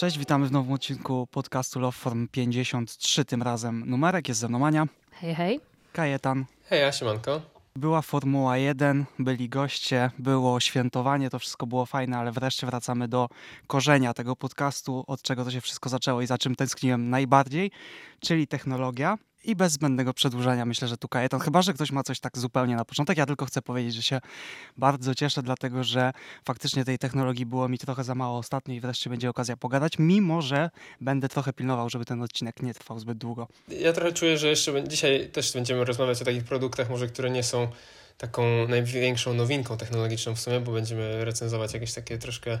Cześć, witamy w nowym odcinku podcastu Love Form 53, tym razem numerek, jest ze mną Mania, Hej, hej. Kajetan. Hej, ja siemanko. Była Formuła 1, byli goście, było świętowanie, to wszystko było fajne, ale wreszcie wracamy do korzenia tego podcastu, od czego to się wszystko zaczęło i za czym tęskniłem najbardziej, czyli technologia. I bez zbędnego przedłużania myślę, że tu Kajetan, chyba że ktoś ma coś tak zupełnie na początek, ja tylko chcę powiedzieć, że się bardzo cieszę, dlatego że faktycznie tej technologii było mi trochę za mało ostatnio i wreszcie będzie okazja pogadać, mimo że będę trochę pilnował, żeby ten odcinek nie trwał zbyt długo. Ja trochę czuję, że jeszcze dzisiaj też będziemy rozmawiać o takich produktach, może które nie są taką największą nowinką technologiczną w sumie, bo będziemy recenzować jakieś takie troszkę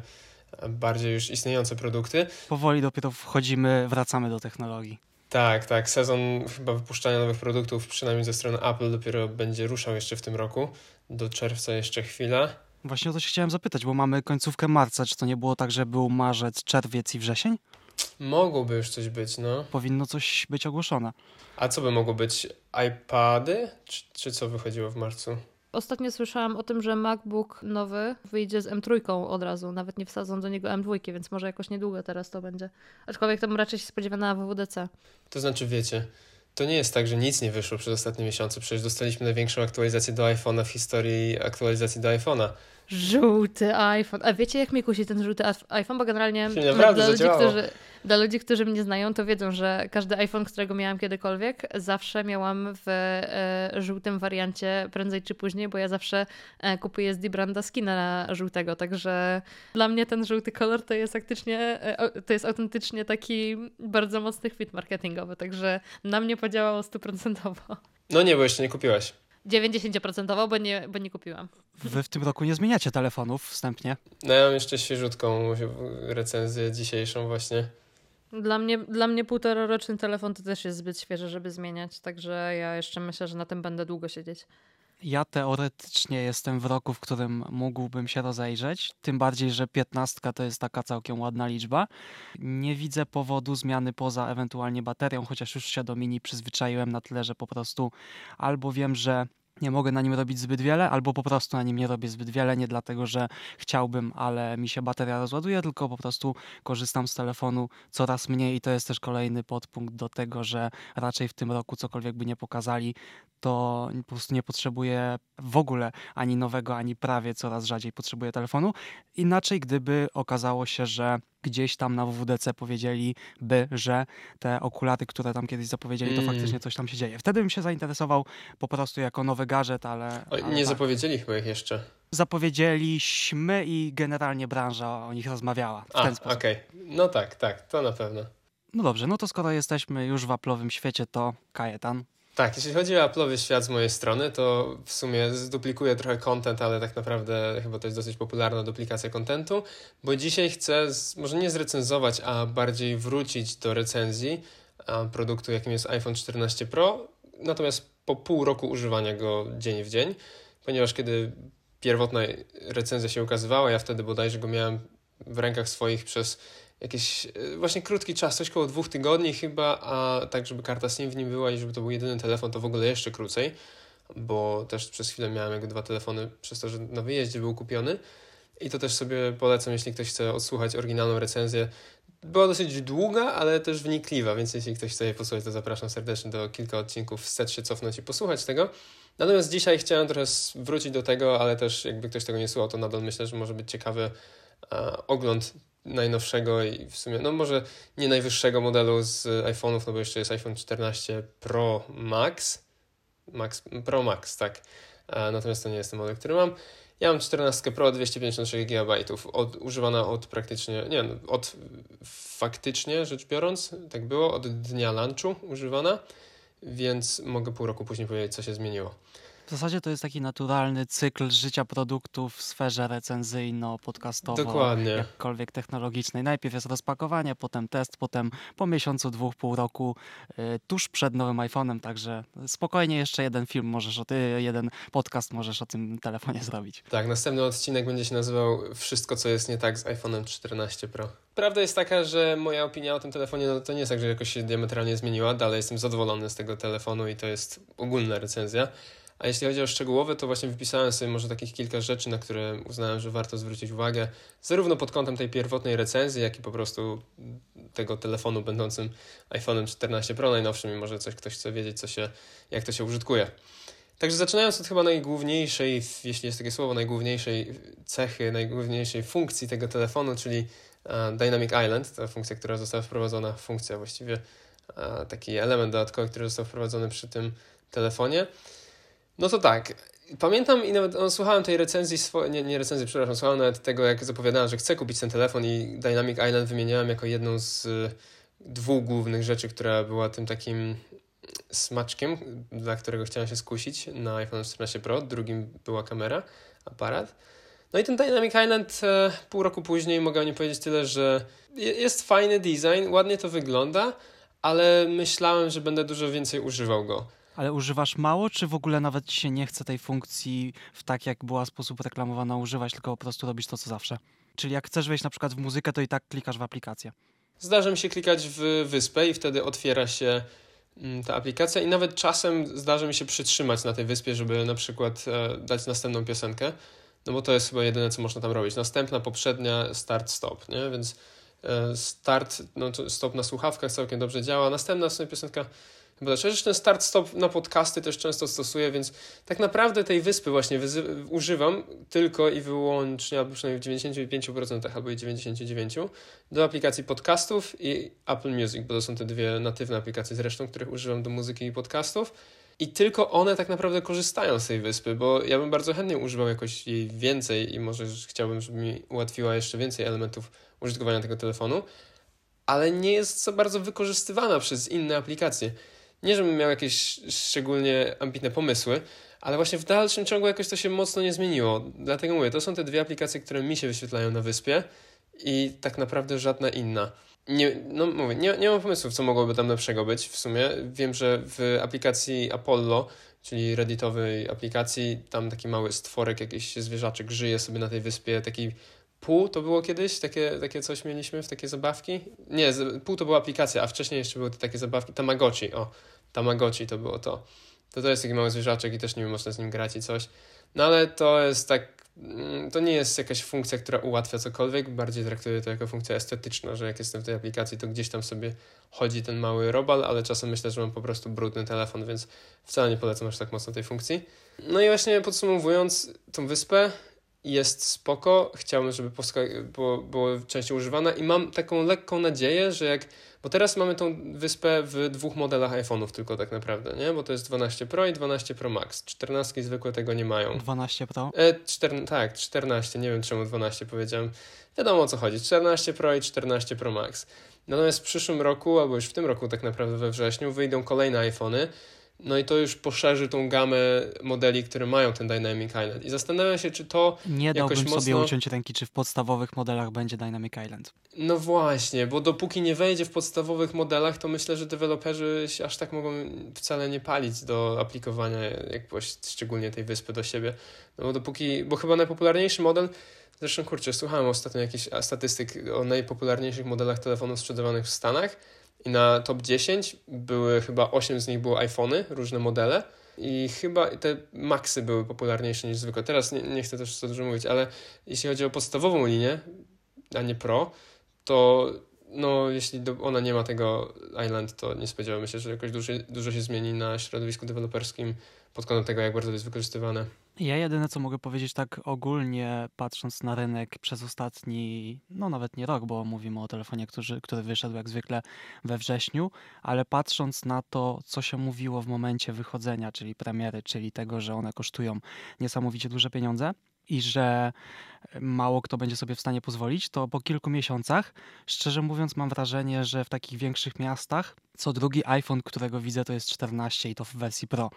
e, bardziej już istniejące produkty. Powoli dopiero wchodzimy, wracamy do technologii. Tak, tak, sezon chyba wypuszczania nowych produktów, przynajmniej ze strony Apple, dopiero będzie ruszał jeszcze w tym roku. Do czerwca jeszcze chwila. Właśnie o to się chciałem zapytać, bo mamy końcówkę marca. Czy to nie było tak, że był marzec, czerwiec i wrzesień? Mogłoby już coś być, no. Powinno coś być ogłoszone. A co by mogło być? iPady? Czy, czy co wychodziło w marcu? Ostatnio słyszałam o tym, że MacBook nowy wyjdzie z M3 od razu. Nawet nie wsadzą do niego M2, więc może jakoś niedługo teraz to będzie. Aczkolwiek bym raczej się spodziewa na WWDC. To znaczy, wiecie, to nie jest tak, że nic nie wyszło przez ostatnie miesiące. Przecież dostaliśmy największą aktualizację do iPhone'a w historii aktualizacji do iPhone'a. Żółty iPhone. A wiecie, jak mnie kusi ten żółty iPh- iPhone? Bo generalnie naprawdę dla, ludzi, którzy, dla ludzi, którzy mnie znają, to wiedzą, że każdy iPhone, którego miałam kiedykolwiek, zawsze miałam w e, żółtym wariancie prędzej czy później, bo ja zawsze e, kupuję z Dibranda skina na żółtego, także dla mnie ten żółty kolor to jest faktycznie, e, to jest autentycznie taki bardzo mocny chwyt marketingowy, także na mnie podziałało stuprocentowo. No nie, bo jeszcze nie kupiłaś. 90%, bo nie, bo nie kupiłam. Wy w tym roku nie zmieniacie telefonów wstępnie. No ja mam jeszcze świeżutką recenzję dzisiejszą właśnie. Dla mnie, dla mnie półtororoczny telefon to też jest zbyt świeży, żeby zmieniać, także ja jeszcze myślę, że na tym będę długo siedzieć. Ja teoretycznie jestem w roku, w którym mógłbym się rozejrzeć, tym bardziej, że 15 to jest taka całkiem ładna liczba. Nie widzę powodu zmiany poza ewentualnie baterią, chociaż już się do mini przyzwyczaiłem na tyle, że po prostu albo wiem, że nie mogę na nim robić zbyt wiele, albo po prostu na nim nie robię zbyt wiele, nie dlatego, że chciałbym, ale mi się bateria rozładuje, tylko po prostu korzystam z telefonu coraz mniej i to jest też kolejny podpunkt do tego, że raczej w tym roku cokolwiek by nie pokazali, to po prostu nie potrzebuję w ogóle ani nowego, ani prawie coraz rzadziej potrzebuję telefonu. Inaczej, gdyby okazało się, że gdzieś tam na WWDC powiedzieliby, że te okulary, które tam kiedyś zapowiedzieli, to Mm. faktycznie coś tam się dzieje. Wtedy bym się zainteresował po prostu jako nowy gadżet, ale, O, ale nie tak. zapowiedzieli chyba ich jeszcze. zapowiedzieliśmy i generalnie branża o nich rozmawiała w A, ten okej. sposób. No tak, tak, to na pewno. No dobrze, no to skoro jesteśmy już w Apple'owym świecie, to Kajetan. Tak, jeśli chodzi o Apple'owy świat z mojej strony, to w sumie zduplikuję trochę content, ale tak naprawdę chyba to jest dosyć popularna duplikacja contentu, bo dzisiaj chcę z, może nie zrecenzować, a bardziej wrócić do recenzji produktu, jakim jest iPhone 14 Pro, natomiast po pół roku używania go dzień w dzień, ponieważ kiedy pierwotna recenzja się ukazywała, ja wtedy bodajże go miałem w rękach swoich przez jakiś e, właśnie krótki czas, coś koło dwóch tygodni chyba, a tak, żeby karta SIM w nim była i żeby to był jedyny telefon, to w ogóle jeszcze krócej, bo też przez chwilę miałem jakby dwa telefony przez to, że na wyjeździe był kupiony. I to też sobie polecam, jeśli ktoś chce odsłuchać oryginalną recenzję. Była dosyć długa, ale też wnikliwa, więc jeśli ktoś chce jej posłuchać, to zapraszam serdecznie do kilka odcinków, wstecz się cofnąć i posłuchać tego. Natomiast dzisiaj chciałem trochę wrócić do tego, ale też jakby ktoś tego nie słuchał, to nadal myślę, że może być ciekawy e, ogląd najnowszego i w sumie, no może nie najwyższego modelu z iPhone'ów, no bo jeszcze jest iPhone 14 Pro Max. Max Pro Max, tak. E, natomiast to nie jest ten model, który mam. Ja mam 14 Pro 256 GB, od, używana od praktycznie, nie no, od faktycznie rzecz biorąc, tak było, od dnia lunchu używana, więc mogę pół roku później powiedzieć, co się zmieniło. W zasadzie to jest taki naturalny cykl życia produktów w sferze recenzyjno-podcastowo, Dokładnie. jakkolwiek technologicznej. Najpierw jest rozpakowanie, potem test, potem po miesiącu, dwóch, pół roku, y, tuż przed nowym iPhone'em, także spokojnie jeszcze jeden film możesz o ty, jeden podcast możesz o tym telefonie zrobić. Tak, następny odcinek będzie się nazywał Wszystko, co jest nie tak z iPhone'em 14 Pro. Prawda jest taka, że moja opinia o tym telefonie no, to nie jest tak, że jakoś się diametralnie zmieniła. Dalej jestem zadowolony z tego telefonu i to jest ogólna recenzja. A jeśli chodzi o szczegółowe, to właśnie wypisałem sobie może takich kilka rzeczy, na które uznałem, że warto zwrócić uwagę, zarówno pod kątem tej pierwotnej recenzji, jak i po prostu tego telefonu będącym iPhone'em 14 Pro najnowszym i może coś ktoś chce wiedzieć, co się, jak to się użytkuje. Także zaczynając od chyba najgłówniejszej, jeśli jest takie słowo, najgłówniejszej cechy, najgłówniejszej funkcji tego telefonu, czyli e, Dynamic Island, ta funkcja, która została wprowadzona, funkcja właściwie, e, taki element dodatkowy, który został wprowadzony przy tym telefonie. No to tak, pamiętam i nawet no, słuchałem tej recenzji, swo- nie, nie recenzji, przepraszam, słuchałem nawet tego, jak zapowiadałem, że chcę kupić ten telefon i Dynamic Island wymieniałem jako jedną z y, dwóch głównych rzeczy, która była tym takim smaczkiem, dla którego chciałem się skusić na iPhone 14 Pro. Drugim była kamera, aparat. No i ten Dynamic Island e, pół roku później mogę o nim powiedzieć tyle, że jest fajny design, ładnie to wygląda, ale myślałem, że będę dużo więcej używał go. Ale używasz mało, czy w ogóle nawet ci się nie chce tej funkcji w tak, jak była sposób reklamowana używać, tylko po prostu robisz to, co zawsze? Czyli jak chcesz wejść na przykład w muzykę, to i tak klikasz w aplikację. Zdarza mi się klikać w wyspę i wtedy otwiera się mm, ta aplikacja i nawet czasem zdarza mi się przytrzymać na tej wyspie, żeby na przykład e, dać następną piosenkę, no bo to jest chyba jedyne, co można tam robić. Następna, poprzednia, start, stop, nie? Więc e, start, no to stop na słuchawkach całkiem dobrze działa. Następna w piosenka Chyba też ten start stop na podcasty też często stosuję, więc tak naprawdę tej wyspy właśnie używam tylko i wyłącznie, albo przynajmniej w 95% albo i 99% do aplikacji podcastów i Apple Music, bo to są te dwie natywne aplikacje zresztą, których używam do muzyki i podcastów. I tylko one tak naprawdę korzystają z tej wyspy, bo ja bym bardzo chętnie używał jakoś jej więcej i może chciałbym, żeby mi ułatwiła jeszcze więcej elementów użytkowania tego telefonu, ale nie jest za bardzo wykorzystywana przez inne aplikacje. Nie, żebym miał jakieś szczególnie ambitne pomysły, ale właśnie w dalszym ciągu jakoś to się mocno nie zmieniło. Dlatego mówię, to są te dwie aplikacje, które mi się wyświetlają na wyspie i tak naprawdę żadna inna. Nie, no mówię, nie, nie mam pomysłów, co mogłoby tam lepszego być w sumie. Wiem, że w aplikacji Apollo, czyli redditowej aplikacji, tam taki mały stworek, jakiś zwierzaczek żyje sobie na tej wyspie, taki pół to było kiedyś, takie, takie coś mieliśmy w takie zabawki. Nie, pół to była aplikacja, a wcześniej jeszcze były te takie zabawki, Tamagotchi, o, Tamagotchi to było to. To to jest taki mały zwierzaczek i też nie można z nim grać i coś. No ale to jest tak, mm, to nie jest jakaś funkcja, która ułatwia cokolwiek, bardziej traktuję to jako funkcja estetyczna, że jak jestem w tej aplikacji, to gdzieś tam sobie chodzi ten mały robal, ale czasem myślę, że mam po prostu brudny telefon, więc wcale nie polecam aż tak mocno tej funkcji. No i właśnie podsumowując tą wyspę, jest spoko, chciałbym, żeby było, było częściej używana i mam taką lekką nadzieję, że jak, bo teraz mamy tą wyspę w dwóch modelach iPhone'ów tylko tak naprawdę, nie? Bo to jest 12 Pro i 12 Pro Max. 14 zwykłe tego nie mają. 12 Pro? E, 4, tak, 14, nie wiem czemu 12 powiedziałem. Wiadomo o co chodzi, 14 Pro i 14 Pro Max. Natomiast w przyszłym roku, albo już w tym roku tak naprawdę we wrześniu, wyjdą kolejne iPhony, no i to już poszerzy tą gamę modeli, które mają ten Dynamic Island. I zastanawiam się, czy to Nie dałbym jakoś sobie mocno... uciąć ręki, czy w podstawowych modelach będzie Dynamic Island. No właśnie, bo dopóki nie wejdzie w podstawowych modelach, to myślę, że deweloperzy się aż tak mogą wcale nie palić do aplikowania jakiegoś, szczególnie tej wyspy do siebie. No bo dopóki, bo chyba najpopularniejszy model, zresztą kurczę, słuchałem ostatnio jakichś statystyk o najpopularniejszych modelach telefonów sprzedawanych w Stanach, i na top 10 były chyba 8 z nich były iPhony, różne modele. I chyba te Maxy były popularniejsze niż zwykle. Teraz nie, nie chcę też za dużo mówić, ale jeśli chodzi o podstawową linię, a nie Pro, to no, jeśli do, ona nie ma tego Island, to nie spodziewamy się, że jakoś dużo, dużo się zmieni na środowisku deweloperskim pod kątem tego, jak bardzo to jest wykorzystywane. Ja jedyne, co mogę powiedzieć tak ogólnie, patrząc na rynek przez ostatni, no nawet nie rok, bo mówimy o telefonie, który, który wyszedł jak zwykle we wrześniu, ale patrząc na to, co się mówiło w momencie wychodzenia, czyli premiery, czyli tego, że one kosztują niesamowicie duże pieniądze, i że mało kto będzie sobie w stanie pozwolić, to po kilku miesiącach, szczerze mówiąc, mam wrażenie, że w takich większych miastach co drugi iPhone, którego widzę, to jest 14 i to w wersji Pro.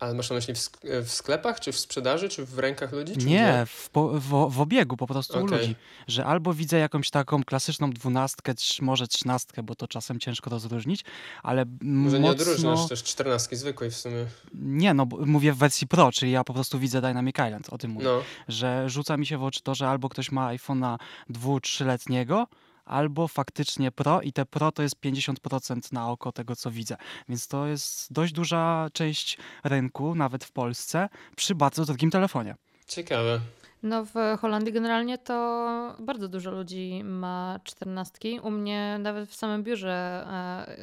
Ale masz na myśli w, w, sklepach, czy w sprzedaży, czy w rękach ludzi? nie, w, w, w, obiegu po prostu okay. u ludzi. Że albo widzę jakąś taką klasyczną dwunastkę, czy może trzynastkę, bo to czasem ciężko rozróżnić, ale Może mocno... nie odróżniasz też czternastki zwykłej w sumie. Nie, no mówię w wersji Pro, czyli ja po prostu widzę Dynamic Island, o tym mówię. No. Że rzuca mi się w oczy to, że albo ktoś ma iPhone'a dwu, trzyletniego, albo faktycznie Pro i te Pro to jest 50% na oko tego, co widzę. Więc to jest dość duża część rynku, nawet w Polsce, przy bardzo drogim telefonie. Ciekawe. No w Holandii generalnie to bardzo dużo ludzi ma czternastki. U mnie nawet w samym biurze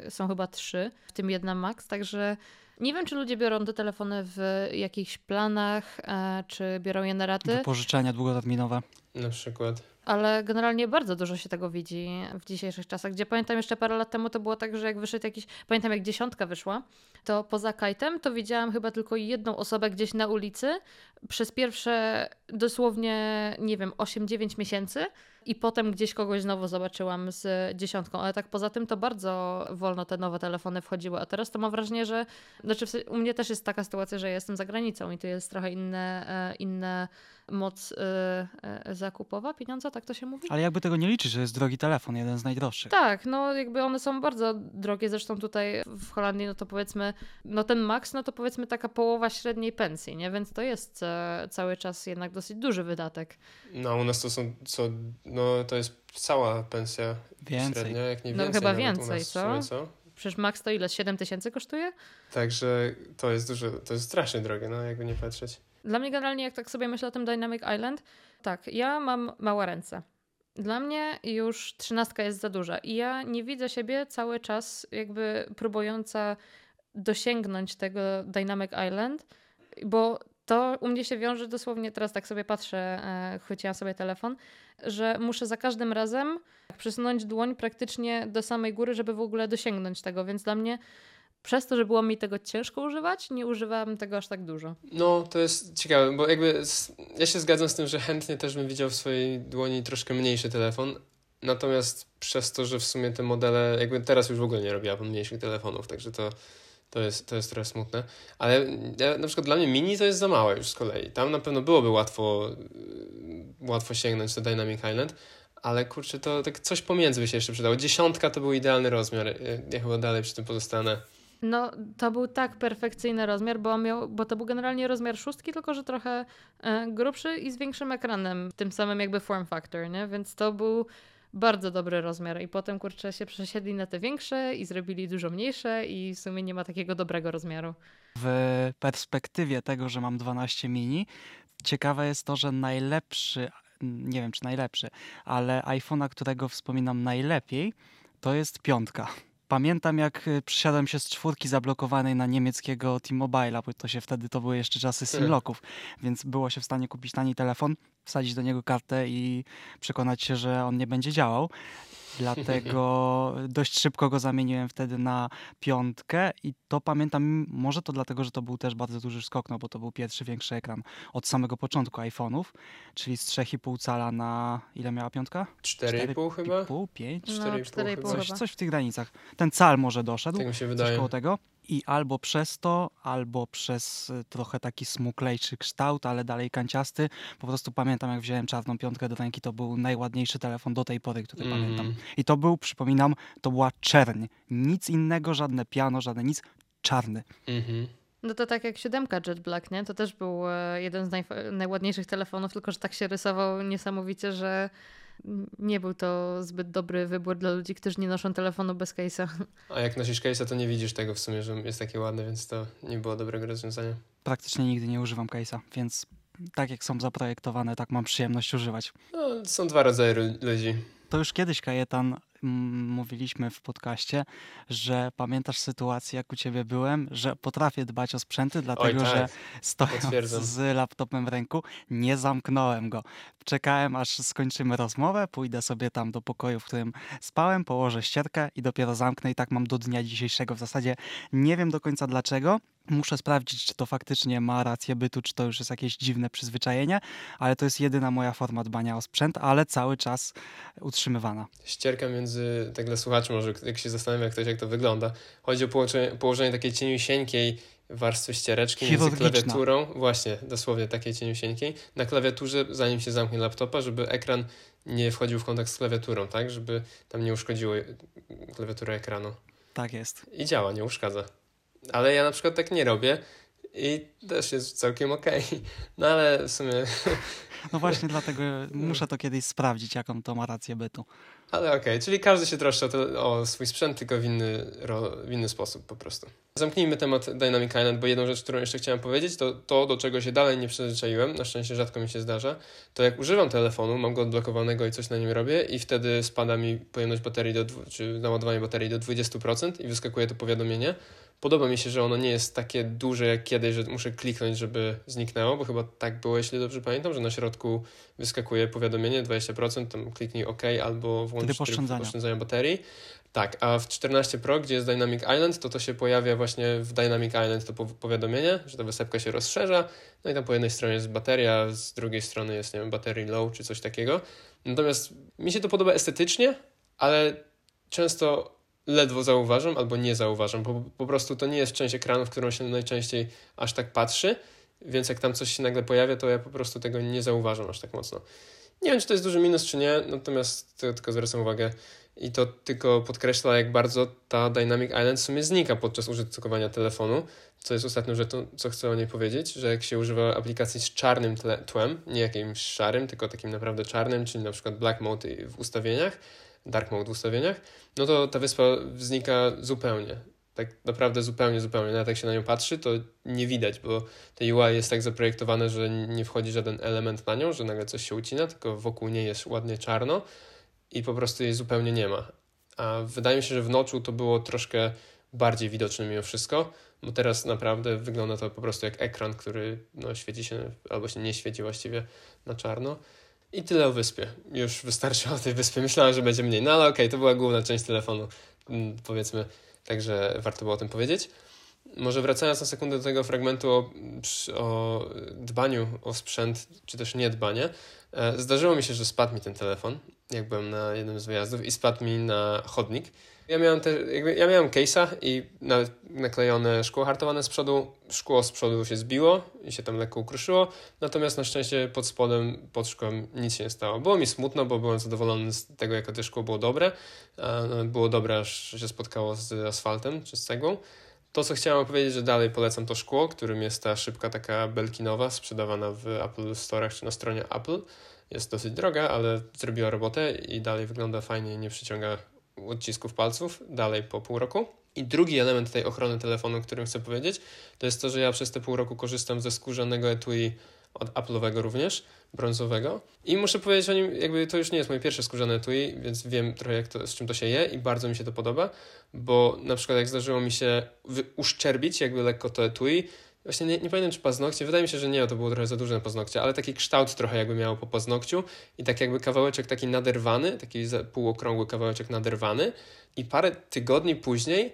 e, są chyba trzy, w tym jedna max, także nie wiem, czy ludzie biorą te telefony w jakichś planach, e, czy biorą je na raty, Wypożyczenia długoterminowe. Na przykład. Ale generalnie bardzo dużo się tego widzi w dzisiejszych czasach, gdzie pamiętam jeszcze parę lat temu to było tak, że jak wyszedł jakiś, pamiętam jak dziesiątka wyszła, to poza kajtem to widziałam chyba tylko jedną osobę gdzieś na ulicy przez pierwsze dosłownie, nie wiem, 8-9 miesięcy i potem gdzieś kogoś znowu zobaczyłam z dziesiątką, ale tak poza tym to bardzo wolno te nowe telefony wchodziły, a teraz to mam wrażenie, że znaczy u mnie też jest taka sytuacja, że ja jestem za granicą i tu jest trochę inne, e, inne moc e, e, zakupowa, pieniądza, tak to się mówi? Ale jakby tego nie liczyć, że jest drogi telefon, jeden z najdroższych. Tak, no jakby one są bardzo drogie, zresztą tutaj w Holandii, no to powiedzmy, no ten max, no to powiedzmy taka połowa średniej pensji, nie? Więc to jest e, cały czas jednak dosyć duży wydatek. No, u nas to są co, no to jest cała pensja Więcej. średnia, jak nie No, więcej. chyba nawet u więcej, co? sumie, co? Przecież max to ile? 7 tysięcy kosztuje? Także to jest dużo, to jest strasznie drogie, no jakby nie patrzeć. Dla mnie generalnie, jak tak sobie myślę o tym Dynamic Island, tak, ja mam małe ręce. Dla mnie już trzynastka jest za duża i ja nie widzę siebie cały czas jakby próbująca dosięgnąć tego Dynamic Island, bo to u mnie się wiąże dosłownie, teraz tak sobie patrzę, e, chwyciłam sobie telefon, że muszę za każdym razem przesunąć dłoń praktycznie do samej góry, żeby w ogóle dosięgnąć tego, więc dla mnie przez to, że było mi tego ciężko używać, nie używałam tego aż tak dużo. No, to jest ciekawe, bo jakby ja się zgadzam z tym, że chętnie też bym widział w swojej dłoni troszkę mniejszy telefon. Natomiast przez to, że w sumie te modele, jakby teraz już w ogóle nie robiła mniejszych telefonów, także to, to, jest, to jest trochę smutne. Ale ja, na przykład dla mnie mini to jest za małe już z kolei. Tam na pewno byłoby łatwo, yy, łatwo sięgnąć do Dynamic Island, ale kurczę, to tak coś pomiędzy by się jeszcze przydało. Dziesiątka to był idealny rozmiar. Yy, Ja chyba dalej przy tym pozostanę. No, to był tak perfekcyjny rozmiar, bo, miał, bo to był generalnie rozmiar szóstki, tylko że trochę e, grubszy i z większym ekranem, tym samym jakby form factor, nie? Więc to był bardzo dobry rozmiar. I potem, kurczę, się przesiedli na te większe i zrobili dużo mniejsze i w sumie nie ma takiego dobrego rozmiaru. W perspektywie tego, że mam 12 mini, ciekawe jest to, że najlepszy, nie wiem czy najlepszy, ale iPhone'a, którego wspominam najlepiej, to jest piątka. Pamiętam, jak y, przysiadłem się z czwórki zablokowanej na niemieckiego T-Mobile'a, bo to się wtedy, to były jeszcze czasy simlocków, więc było się w stanie kupić tani telefon, wsadzić do niego kartę i przekonać się, że on nie będzie działał. Dlatego dość szybko go zamieniłem wtedy na piątkę i to pamiętam, może to dlatego, że to był też bardzo duży skok, no bo to był pierwszy większy ekran od samego początku iPhone'ów, czyli z 3,5 cala na ile miała piątka? 4,5 chyba? 4,5, 5? No, 4,5 4,5 chyba. Coś, chyba. coś w tych granicach. Ten cal może doszedł, Tak mi się coś wydaje. koło tego. I albo przez to, albo przez y, trochę taki smuklejszy kształt, ale dalej kanciasty. Po prostu pamiętam, jak wziąłem czarną piątkę do ręki, to był najładniejszy telefon do tej pory, który Mhm. pamiętam. I to był, przypominam, to była czerń. Nic innego, żadne piano, żadne nic. Czarny. Mhm. No to tak jak siódemka Jet Black, nie? To też był e, jeden z najładniejszych telefonów, tylko że tak się rysował niesamowicie, że nie był to zbyt dobry wybór dla ludzi, którzy nie noszą telefonu bez case'a. A jak nosisz case'a, to nie widzisz tego w sumie, że jest takie ładne, więc to nie było dobrego rozwiązania. Praktycznie nigdy nie używam case'a, więc tak jak są zaprojektowane, tak mam przyjemność używać. No, są dwa rodzaje ludzi. To już kiedyś, Kajetan, mówiliśmy w podcaście, że pamiętasz sytuację, jak u ciebie byłem, że potrafię dbać o sprzęty, dlatego Oj, że tak. stojąc potwierdzam. z laptopem w ręku, nie zamknąłem go. Czekałem, aż skończymy rozmowę, pójdę sobie tam do pokoju, w którym spałem, położę ścierkę i dopiero zamknę i tak mam do dnia dzisiejszego. W zasadzie nie wiem do końca dlaczego. Muszę sprawdzić, czy to faktycznie ma rację bytu, czy to już jest jakieś dziwne przyzwyczajenie, ale to jest jedyna moja forma dbania o sprzęt, ale cały czas utrzymywana. Ścierka między, tak dla słuchaczy może, jak się zastanawia ktoś, jak to wygląda. Chodzi o położenie, położenie takiej cieniusieńkiej warstwy ściereczki między klawiaturą, właśnie, dosłownie takiej cieniusieńkiej, na klawiaturze, zanim się zamknie laptopa, żeby ekran nie wchodził w kontakt z klawiaturą, tak? Żeby tam nie uszkodziło klawiatura ekranu. Tak jest. I działa, nie uszkadza. Ale ja na przykład tak nie robię i też jest całkiem okej. No ale w sumie No właśnie dlatego muszę to kiedyś sprawdzić, jaką to ma rację bytu. Ale okej, okay, czyli każdy się troszczy o, te, o, swój sprzęt, tylko w inny, ro, w inny sposób po prostu. Zamknijmy temat Dynamic Island, bo jedną rzecz, którą jeszcze chciałem powiedzieć, to to, do czego się dalej nie przyzwyczaiłem, na szczęście rzadko mi się zdarza, to jak używam telefonu, mam go odblokowanego i coś na nim robię i wtedy spada mi pojemność baterii, do, czy naładowanie baterii do 20% i wyskakuje to powiadomienie, Podoba mi się, że ono nie jest takie duże jak kiedyś, że muszę kliknąć, żeby zniknęło, bo chyba tak było, jeśli dobrze pamiętam, że na środku wyskakuje powiadomienie 20%, tam kliknij OK albo włącz tryb oszczędzania baterii. Tak, a w 14 Pro, gdzie jest Dynamic Island, to to się pojawia właśnie w Dynamic Island to powiadomienie, że ta wysepka się rozszerza, no i tam po jednej stronie jest bateria, z drugiej strony jest, nie wiem, battery low czy coś takiego. Natomiast mi się to podoba estetycznie, ale często ledwo zauważam albo nie zauważam, bo po prostu to nie jest część ekranu, w którą się najczęściej aż tak patrzy, więc jak tam coś się nagle pojawia, to ja po prostu tego nie zauważam aż tak mocno. Nie wiem, czy to jest duży minus, czy nie, natomiast to tylko zwracam uwagę i to tylko podkreśla, jak bardzo ta Dynamic Island w sumie znika podczas użytkowania telefonu, co jest ostatnią rzeczą, co chcę o niej powiedzieć, że jak się używa aplikacji z czarnym tłem, nie jakimś szarym, tylko takim naprawdę czarnym, czyli na przykład Black Mode w ustawieniach, dark mode w ustawieniach, no to ta wyspa znika zupełnie. Tak naprawdę zupełnie, zupełnie. Nawet jak się na nią patrzy, to nie widać, bo te UI jest tak zaprojektowane, że nie wchodzi żaden element na nią, że nagle coś się ucina, tylko wokół niej jest ładnie czarno i po prostu jej zupełnie nie ma. A wydaje mi się, że w noczu to było troszkę bardziej widoczne mimo wszystko, bo teraz naprawdę wygląda to po prostu jak ekran, który no, świeci się albo się nie świeci właściwie na czarno. I tyle o wyspie. Już wystarczy o tej wyspie. Myślałem, że będzie mniej. No ale okej, okay, to była główna część telefonu, mm, powiedzmy. Także warto było o tym powiedzieć. Może wracając na sekundę do tego fragmentu o, o dbaniu o sprzęt, czy też niedbanie. E, zdarzyło mi się, że spadł mi ten telefon, jak byłem na jednym z wyjazdów i spadł mi na chodnik. Ja miałem, te, jakby, ja miałem case'a i na, naklejone szkło hartowane z przodu. Szkło z przodu się zbiło i się tam lekko ukruszyło. Natomiast na szczęście pod spodem, pod szkłem nic się nie stało. Było mi smutno, bo byłem zadowolony z tego, jak to szkło było dobre. No, było dobre, aż się spotkało z asfaltem czy z cegłą. To, co chciałem powiedzieć, że dalej polecam to szkło, którym jest ta szybka taka belkinowa, sprzedawana w Apple Store'ach czy na stronie Apple. Jest dosyć droga, ale zrobiła robotę i dalej wygląda fajnie nie przyciąga odcisków palców dalej po pół roku. I drugi element tej ochrony telefonu, o którym chcę powiedzieć, to jest to, że ja przez te pół roku korzystam ze skórzanego etui od Apple'owego również, brązowego. I muszę powiedzieć o nim, jakby to już nie jest moje pierwsze skórzane etui, więc wiem trochę jak to, z czym to się je i bardzo mi się to podoba, bo na przykład jak zdarzyło mi się uszczerbić jakby lekko to etui, Właśnie nie, nie pamiętam, czy paznokcie. Wydaje mi się, że nie, to było trochę za duże na paznokcie, ale taki kształt trochę jakby miało po paznokciu i tak jakby kawałeczek taki naderwany, taki półokrągły kawałeczek naderwany i parę tygodni później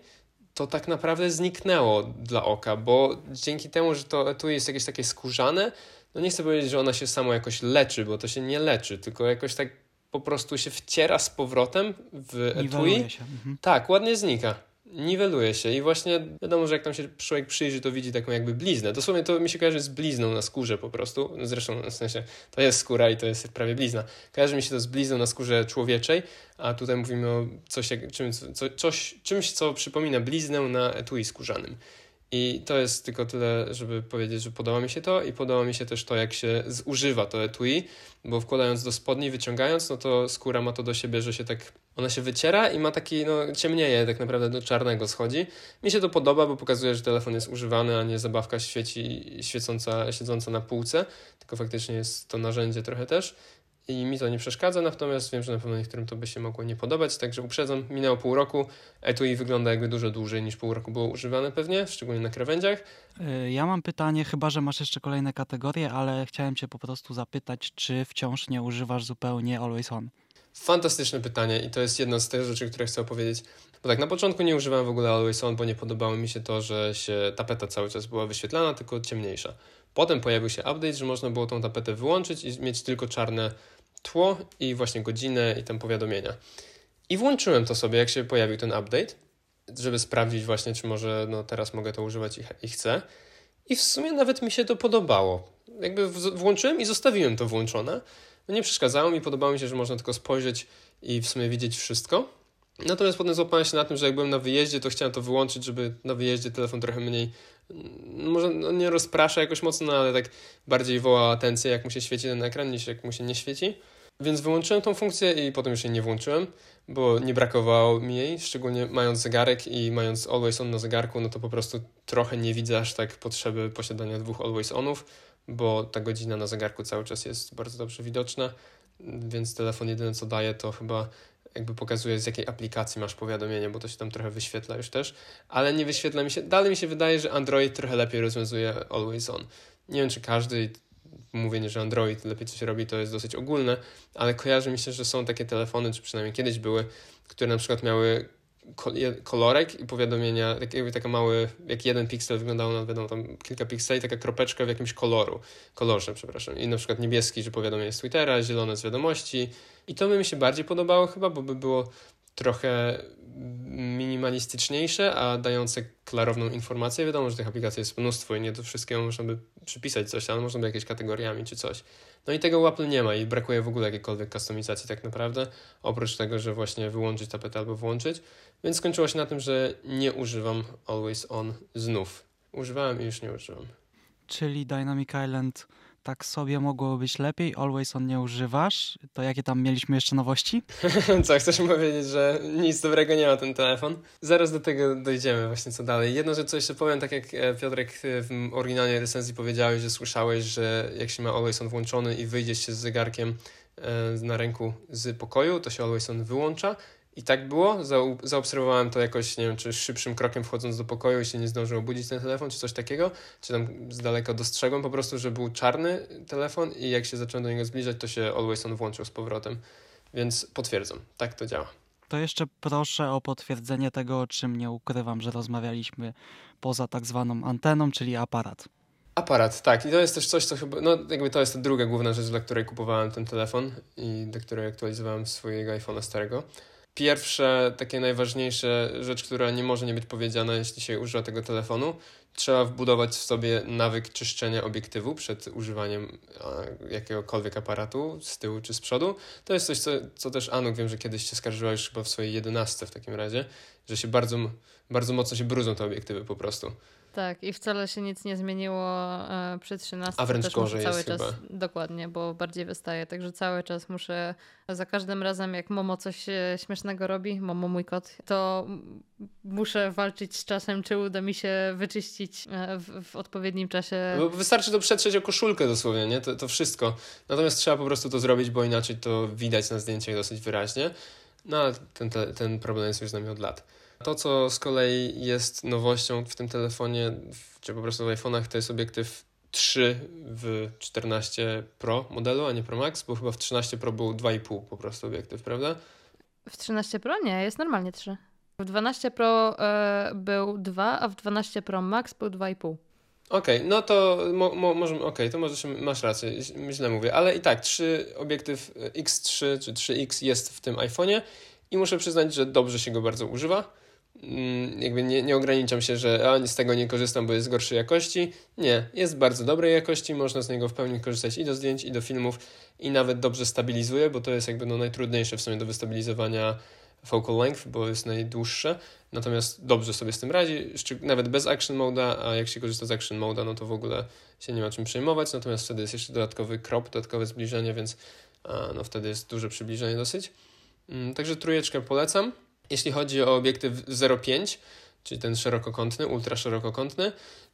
to tak naprawdę zniknęło dla oka, bo dzięki temu, że to tu jest jakieś takie skórzane, no nie chcę powiedzieć, że ona się samo jakoś leczy, bo to się nie leczy, tylko jakoś tak po prostu się wciera z powrotem w etui. Mhm. Tak, ładnie znika niweluje się i właśnie wiadomo, że jak tam się człowiek przyjrzy, to widzi taką jakby bliznę. Dosłownie to mi się kojarzy z blizną na skórze po prostu. Zresztą w sensie to jest skóra i to jest prawie blizna. Kojarzy mi się to z blizną na skórze człowieczej, a tutaj mówimy o coś, czym, co, coś, czymś, co przypomina bliznę na etui skórzanym. I to jest tylko tyle, żeby powiedzieć, że podoba mi się to i podoba mi się też to, jak się zużywa to etui, bo wkładając do spodni, wyciągając, no to skóra ma to do siebie, że się tak, ona się wyciera i ma taki, no ciemnieje, tak naprawdę do czarnego schodzi. Mi się to podoba, bo pokazuje, że telefon jest używany, a nie zabawka świeci, świecąca, siedząca na półce, tylko faktycznie jest to narzędzie trochę też i mi to nie przeszkadza, natomiast wiem, że na pewno niektórym to by się mogło nie podobać, także uprzedzam, minęło pół roku, etui wygląda jakby dużo dłużej niż pół roku było używane pewnie, szczególnie na krawędziach. Y, ja mam pytanie, chyba że masz jeszcze kolejne kategorie, ale chciałem Cię po prostu zapytać, czy wciąż nie używasz zupełnie Always On? Fantastyczne pytanie i to jest jedna z tych rzeczy, które chcę opowiedzieć. Bo tak, na początku nie używałem w ogóle Always On, bo nie podobało mi się to, że się tapeta cały czas była wyświetlana, tylko ciemniejsza. Potem pojawił się update, że można było tą tapetę wyłączyć i mieć tylko czarne tło i właśnie godzinę i tam powiadomienia. I włączyłem to sobie, jak się pojawił ten update, żeby sprawdzić właśnie, czy może no, teraz mogę to używać i, i chcę. I w sumie nawet mi się to podobało. Jakby włączyłem i zostawiłem to włączone. No nie przeszkadzało mi, podobało mi się, że można tylko spojrzeć i w sumie widzieć wszystko. Natomiast potem złapałem się na tym, że jak byłem na wyjeździe, to chciałem to wyłączyć, żeby na wyjeździe telefon trochę mniej mm, może no nie rozprasza jakoś mocno, no ale tak bardziej woła atencję, jak mu się świeci ten ekran, niż jak mu się nie świeci. Więc wyłączyłem tą funkcję i potem już jej nie włączyłem, bo nie brakowało mi jej, szczególnie mając zegarek i mając always on na zegarku, no to po prostu trochę nie widzę aż tak potrzeby posiadania dwóch always onów, bo ta godzina na zegarku cały czas jest bardzo dobrze widoczna, więc telefon jedyne co daje to chyba jakby pokazuje z jakiej aplikacji masz powiadomienie, bo to się tam trochę wyświetla już też, ale nie wyświetla mi się, dalej mi się wydaje, że Android trochę lepiej rozwiązuje always on. Nie wiem, czy każdy mówienie, że Android lepiej coś robi, to jest dosyć ogólne, ale kojarzy mi się, że są takie telefony, czy przynajmniej kiedyś były, które na przykład miały kolorek i powiadomienia, tak jakby taka mały, jak jeden piksel wyglądało na wiadomo, tam kilka pikseli, taka kropeczka w jakimś koloru, kolorze, przepraszam. I na przykład niebieski, że powiadomienie z Twittera, zielone z wiadomości. I to by mi się bardziej podobało chyba, bo by było trochę minimalistyczniejsze, a dające klarowną informację. Wiadomo, że tych aplikacji jest mnóstwo i nie do wszystkiego można by przypisać coś, ale można by jakieś kategoriami czy coś. No i tego Apple nie ma i brakuje w ogóle jakiejkolwiek kustomizacji tak naprawdę, oprócz tego, że właśnie wyłączyć tapetę albo włączyć. Więc skończyło się na tym, że nie używam Always On znów. Używałem i już nie używam. Czyli Dynamic Island tak sobie mogło być lepiej, Always On nie używasz. To jakie tam mieliśmy jeszcze nowości? co, chcesz powiedzieć, że nic dobrego nie ma ten telefon? Zaraz do tego dojdziemy właśnie co dalej. Jedno rzecz, co jeszcze powiem, tak jak e, Piotrek e, w oryginalnej recenzji powiedziałeś, że słyszałeś, że jak się ma Always On włączony i wyjdziesz się z zegarkiem e, na ręku z pokoju, to się Always On wyłącza. I tak było. zaobserwowałem to jakoś, nie wiem, czy szybszym krokiem wchodząc do pokoju i się nie zdążył obudzić ten telefon, czy coś takiego. Czy tam z daleka dostrzegłem po prostu, że był czarny telefon i jak się zacząłem do niego zbliżać, to się Always On włączył z powrotem. Więc potwierdzam, tak to działa. To jeszcze proszę o potwierdzenie tego, o czym nie ukrywam, że rozmawialiśmy poza tak zwaną anteną, czyli aparat. Aparat, tak. I to jest też coś, co chyba, no jakby to jest ta druga główna rzecz, dla której kupowałem ten telefon i do której aktualizowałem swojego iPhone'a starego. Pierwsze, takie najważniejsze rzecz, która nie może nie być powiedziana, jeśli się używa tego telefonu, trzeba wbudować w sobie nawyk czyszczenia obiektywu przed używaniem jakiegokolwiek aparatu z tyłu czy z przodu. To jest coś, co, co też Anuk wiem, że kiedyś się skarżyła już chyba w swojej jedenastce w takim razie, że się bardzo, bardzo mocno się brudzą te obiektywy po prostu. Tak, i wcale się nic nie zmieniło e, przy 13. A wręcz Też gorzej cały jest czas, chyba. Dokładnie, bo bardziej wystaje, także cały czas muszę, za każdym razem jak Momo coś e, śmiesznego robi, Momo mój kot, to muszę walczyć z czasem, czy uda mi się wyczyścić e, w, w odpowiednim czasie. Bo wystarczy to przetrzeć o koszulkę dosłownie, nie? To, to wszystko. Natomiast trzeba po prostu to zrobić, bo inaczej to widać na zdjęciach dosyć wyraźnie. No ale ten, ten problem jest już z nami od lat. To, co z kolei jest nowością w tym telefonie, czy po prostu w iPhone'ach, to jest obiektyw 3 w 14 Pro modelu, a nie Pro Max, bo chyba w 13 Pro był 2,5 po prostu obiektyw, prawda? W 13 Pro nie, jest normalnie 3. W 12 Pro y, był 2, a w 12 Pro Max był 2,5. Okej, okay, no to mo, mo, może, okay, to może masz rację, źle mówię, ale i tak 3 obiektyw X3 czy 3X jest w tym iPhone'ie i muszę przyznać, że dobrze się go bardzo używa. Mm, jakby nie, nie ograniczam się, że a, z tego nie korzystam, bo jest gorszej jakości. Nie, jest bardzo dobrej jakości, można z niego w pełni korzystać i do zdjęć, i do filmów, i nawet dobrze stabilizuje, bo to jest jakby no najtrudniejsze w sumie do wystabilizowania focal length, bo jest najdłuższe, natomiast dobrze sobie z tym radzi, nawet bez action moda, a jak się korzysta z action moda, no to w ogóle się nie ma czym przejmować, natomiast wtedy jest jeszcze dodatkowy crop, dodatkowe zbliżenie, więc no wtedy jest duże przybliżenie dosyć. Mm, także trójeczkę polecam. Jeśli chodzi o obiektyw 0,5, czyli ten szerokokątny, ultra szerokokątny,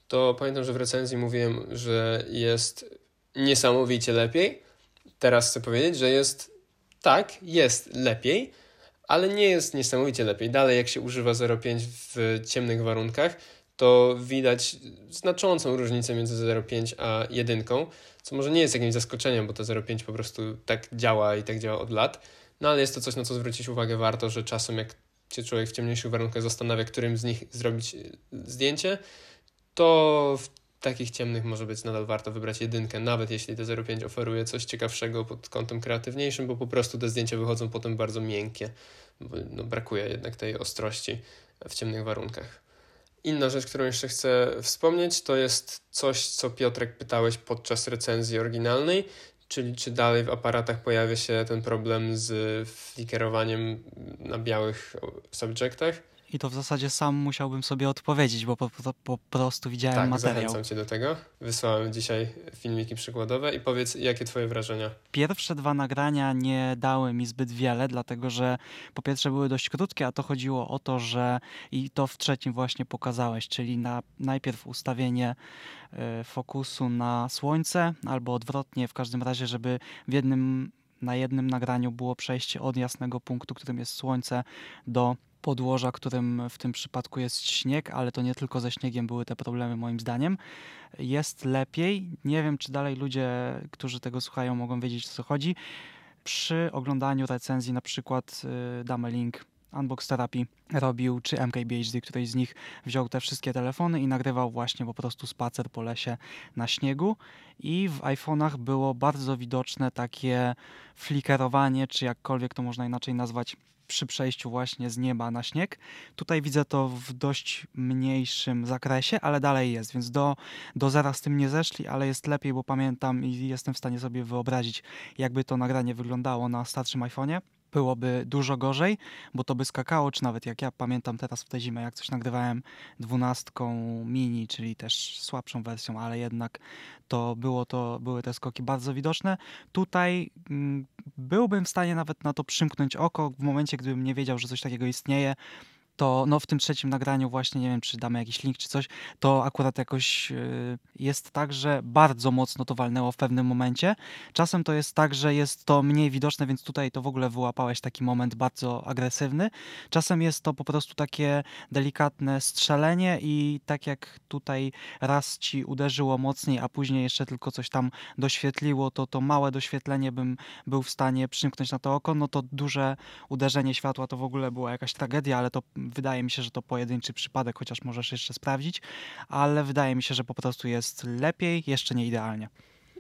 to pamiętam, że w recenzji mówiłem, że jest niesamowicie lepiej. Teraz chcę powiedzieć, że jest tak, jest lepiej, ale nie jest niesamowicie lepiej. Dalej, jak się używa 0,5 w ciemnych warunkach, to widać znaczącą różnicę między 0,5 a 1, co może nie jest jakimś zaskoczeniem, bo to 0,5 po prostu tak działa i tak działa od lat no ale jest to coś, na co zwrócić uwagę warto, że czasem jak się człowiek w ciemniejszych warunkach zastanawia, którym z nich zrobić e, zdjęcie, to w takich ciemnych może być nadal warto wybrać jedynkę, nawet jeśli T05 oferuje coś ciekawszego pod kątem kreatywniejszym, bo po prostu te zdjęcia wychodzą potem bardzo miękkie. No, brakuje jednak tej ostrości w ciemnych warunkach. Inna rzecz, którą jeszcze chcę wspomnieć, to jest coś, co Piotrek pytałeś podczas recenzji oryginalnej, Czyli czy dalej w aparatach pojawia się ten problem z flickerowaniem na białych subjectach? I to w zasadzie sam musiałbym sobie odpowiedzieć, bo po, po, po prostu widziałem tak, materiał. zachęcam cię do tego. Wysłałem dzisiaj filmiki przykładowe i powiedz, jakie twoje wrażenia? Pierwsze dwa nagrania nie dały mi zbyt wiele, dlatego że po pierwsze były dość krótkie, a to chodziło o to, że i to w trzecim właśnie pokazałeś, czyli na najpierw ustawienie y, fokusu na słońce albo odwrotnie, w każdym razie, żeby w jednym na jednym nagraniu było przejście od jasnego punktu, którym jest słońce, do podłoża, którym w tym przypadku jest śnieg, ale to nie tylko ze śniegiem były te problemy moim zdaniem. Jest lepiej. Nie wiem, czy dalej ludzie, którzy tego słuchają, mogą wiedzieć, o co chodzi. Przy oglądaniu recenzji, na przykład y, damy link Unbox Therapy robił, czy MKBHD, któryś z nich wziął te wszystkie telefony i nagrywał właśnie po prostu spacer po lesie na śniegu i w iPhone'ach było bardzo widoczne takie flickerowanie, czy jakkolwiek to można inaczej nazwać, przy przejściu właśnie z nieba na śnieg. Tutaj widzę to w dość mniejszym zakresie, ale dalej jest, więc do, do zera z tym nie zeszli, ale jest lepiej, bo pamiętam i jestem w stanie sobie wyobrazić, jakby to nagranie wyglądało na starszym iPhone'ie byłoby dużo gorzej, bo to by skakało, czy nawet jak ja pamiętam teraz w tę zimę, jak coś nagrywałem dwunastką mini, czyli też słabszą wersją, ale jednak to było to, były te skoki bardzo widoczne. Tutaj mm, byłbym w stanie nawet na to przymknąć oko w momencie, gdybym nie wiedział, że coś takiego istnieje, to no, w tym trzecim nagraniu właśnie, nie wiem, czy damy jakiś link czy coś, to akurat jakoś yy, jest tak, że bardzo mocno to walnęło w pewnym momencie. Czasem to jest tak, że jest to mniej widoczne, więc tutaj to w ogóle wyłapałeś taki moment bardzo agresywny. Czasem jest to po prostu takie delikatne strzelenie i tak jak tutaj raz ci uderzyło mocniej, a później jeszcze tylko coś tam doświetliło, to to małe doświetlenie bym był w stanie przymknąć na to oko, no to duże uderzenie światła to w ogóle była jakaś tragedia, ale to wydaje mi się, że to pojedynczy przypadek, chociaż możesz jeszcze sprawdzić, ale wydaje mi się, że po prostu jest lepiej, jeszcze nie idealnie.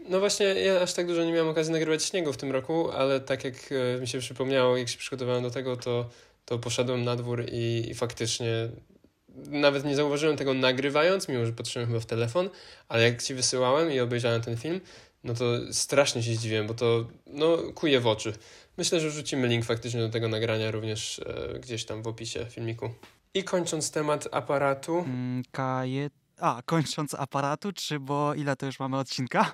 No właśnie, ja aż tak dużo nie miałem okazji nagrywać śniegu w tym roku, ale tak jak e, mi się przypomniało, jak się przygotowałem do tego, to, to poszedłem na dwór i, i faktycznie nawet nie zauważyłem tego nagrywając, mimo że patrzyłem chyba w telefon, ale jak ci wysyłałem i obejrzałem ten film, no to strasznie się zdziwiłem, bo to no, kuje w oczy. Myślę, że wrzucimy link faktycznie do tego nagrania również e, gdzieś tam w opisie filmiku. I kończąc temat aparatu. Mm, kajet... A, kończąc aparatu, czy bo ile to już mamy odcinka?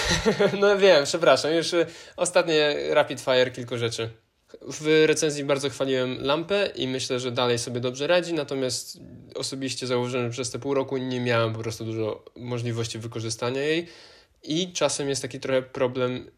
no wiem, przepraszam, już e, ostatnie rapid fire kilku rzeczy. W recenzji bardzo chwaliłem lampę i myślę, że dalej sobie dobrze radzi, natomiast osobiście zauważyłem, że przez te pół roku nie miałem po prostu dużo możliwości wykorzystania jej i czasem jest taki trochę problem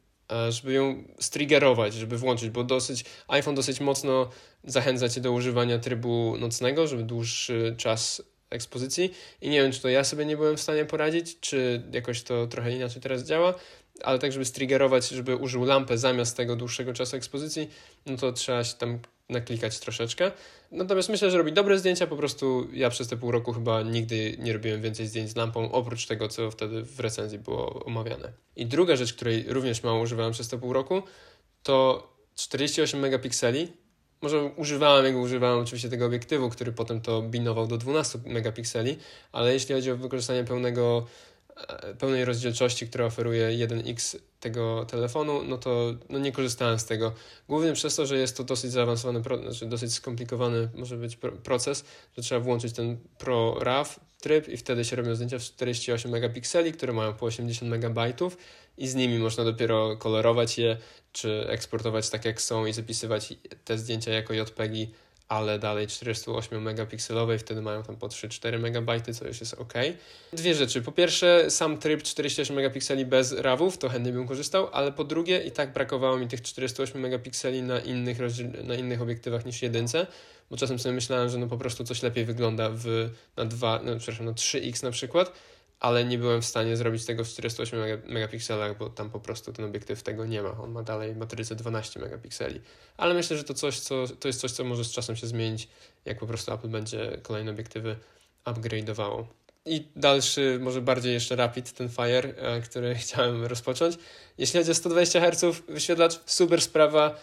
żeby ją striggerować, żeby włączyć, bo dosyć iPhone dosyć mocno zachęca cię do używania trybu nocnego, żeby dłuższy czas ekspozycji. I nie wiem, czy to ja sobie nie byłem w stanie poradzić, czy jakoś to trochę inaczej teraz działa, ale tak, żeby striggerować, żeby użył lampę zamiast tego dłuższego czasu ekspozycji, no to trzeba się tam naklikać troszeczkę. Natomiast myślę, że robi dobre zdjęcia, po prostu ja przez te pół roku chyba nigdy nie robiłem więcej zdjęć z lampą, oprócz tego, co wtedy w recenzji było omawiane. I druga rzecz, której również mało używałem przez te pół roku, to 48 megapikseli. Może używałem, jak używałem oczywiście tego obiektywu, który potem to binował do 12 megapikseli, ale jeśli chodzi o wykorzystanie pełnego pełnej rozdzielczości, która oferuje 1x tego telefonu, no to no nie korzystałem z tego. Głównie przez to, że jest to dosyć zaawansowany, znaczy dosyć skomplikowany może być proces, że trzeba włączyć ten Pro RAW tryb i wtedy się robią zdjęcia w 48 megapikseli, które mają po 80 megabajtów i z nimi można dopiero kolorować je, czy eksportować tak jak są i zapisywać te zdjęcia jako JPEGi ale dalej 48 megapikselowej, wtedy mają tam po 3-4 megabajty, co już jest ok. Dwie rzeczy. Po pierwsze, sam tryb 48 megapikseli bez rawów, to chętnie bym korzystał, ale po drugie, i tak brakowało mi tych 48 megapikseli na innych, na innych obiektywach niż jedynce, bo czasem sobie myślałem, że no po prostu coś lepiej wygląda w, na 2, no, przepraszam, na 3x na przykład, ale nie byłem w stanie zrobić tego w 48 megapikselach, bo tam po prostu ten obiektyw tego nie ma. On ma dalej matrycę 12 megapikseli. Ale myślę, że to, coś, co, to jest coś, co może z czasem się zmienić, jak po prostu Apple będzie kolejne obiektywy upgrade'owało. I dalszy, może bardziej jeszcze rapid, ten Fire, e, który chciałem rozpocząć. Jeśli chodzi o 120 Hz, wyświetlacz, super sprawa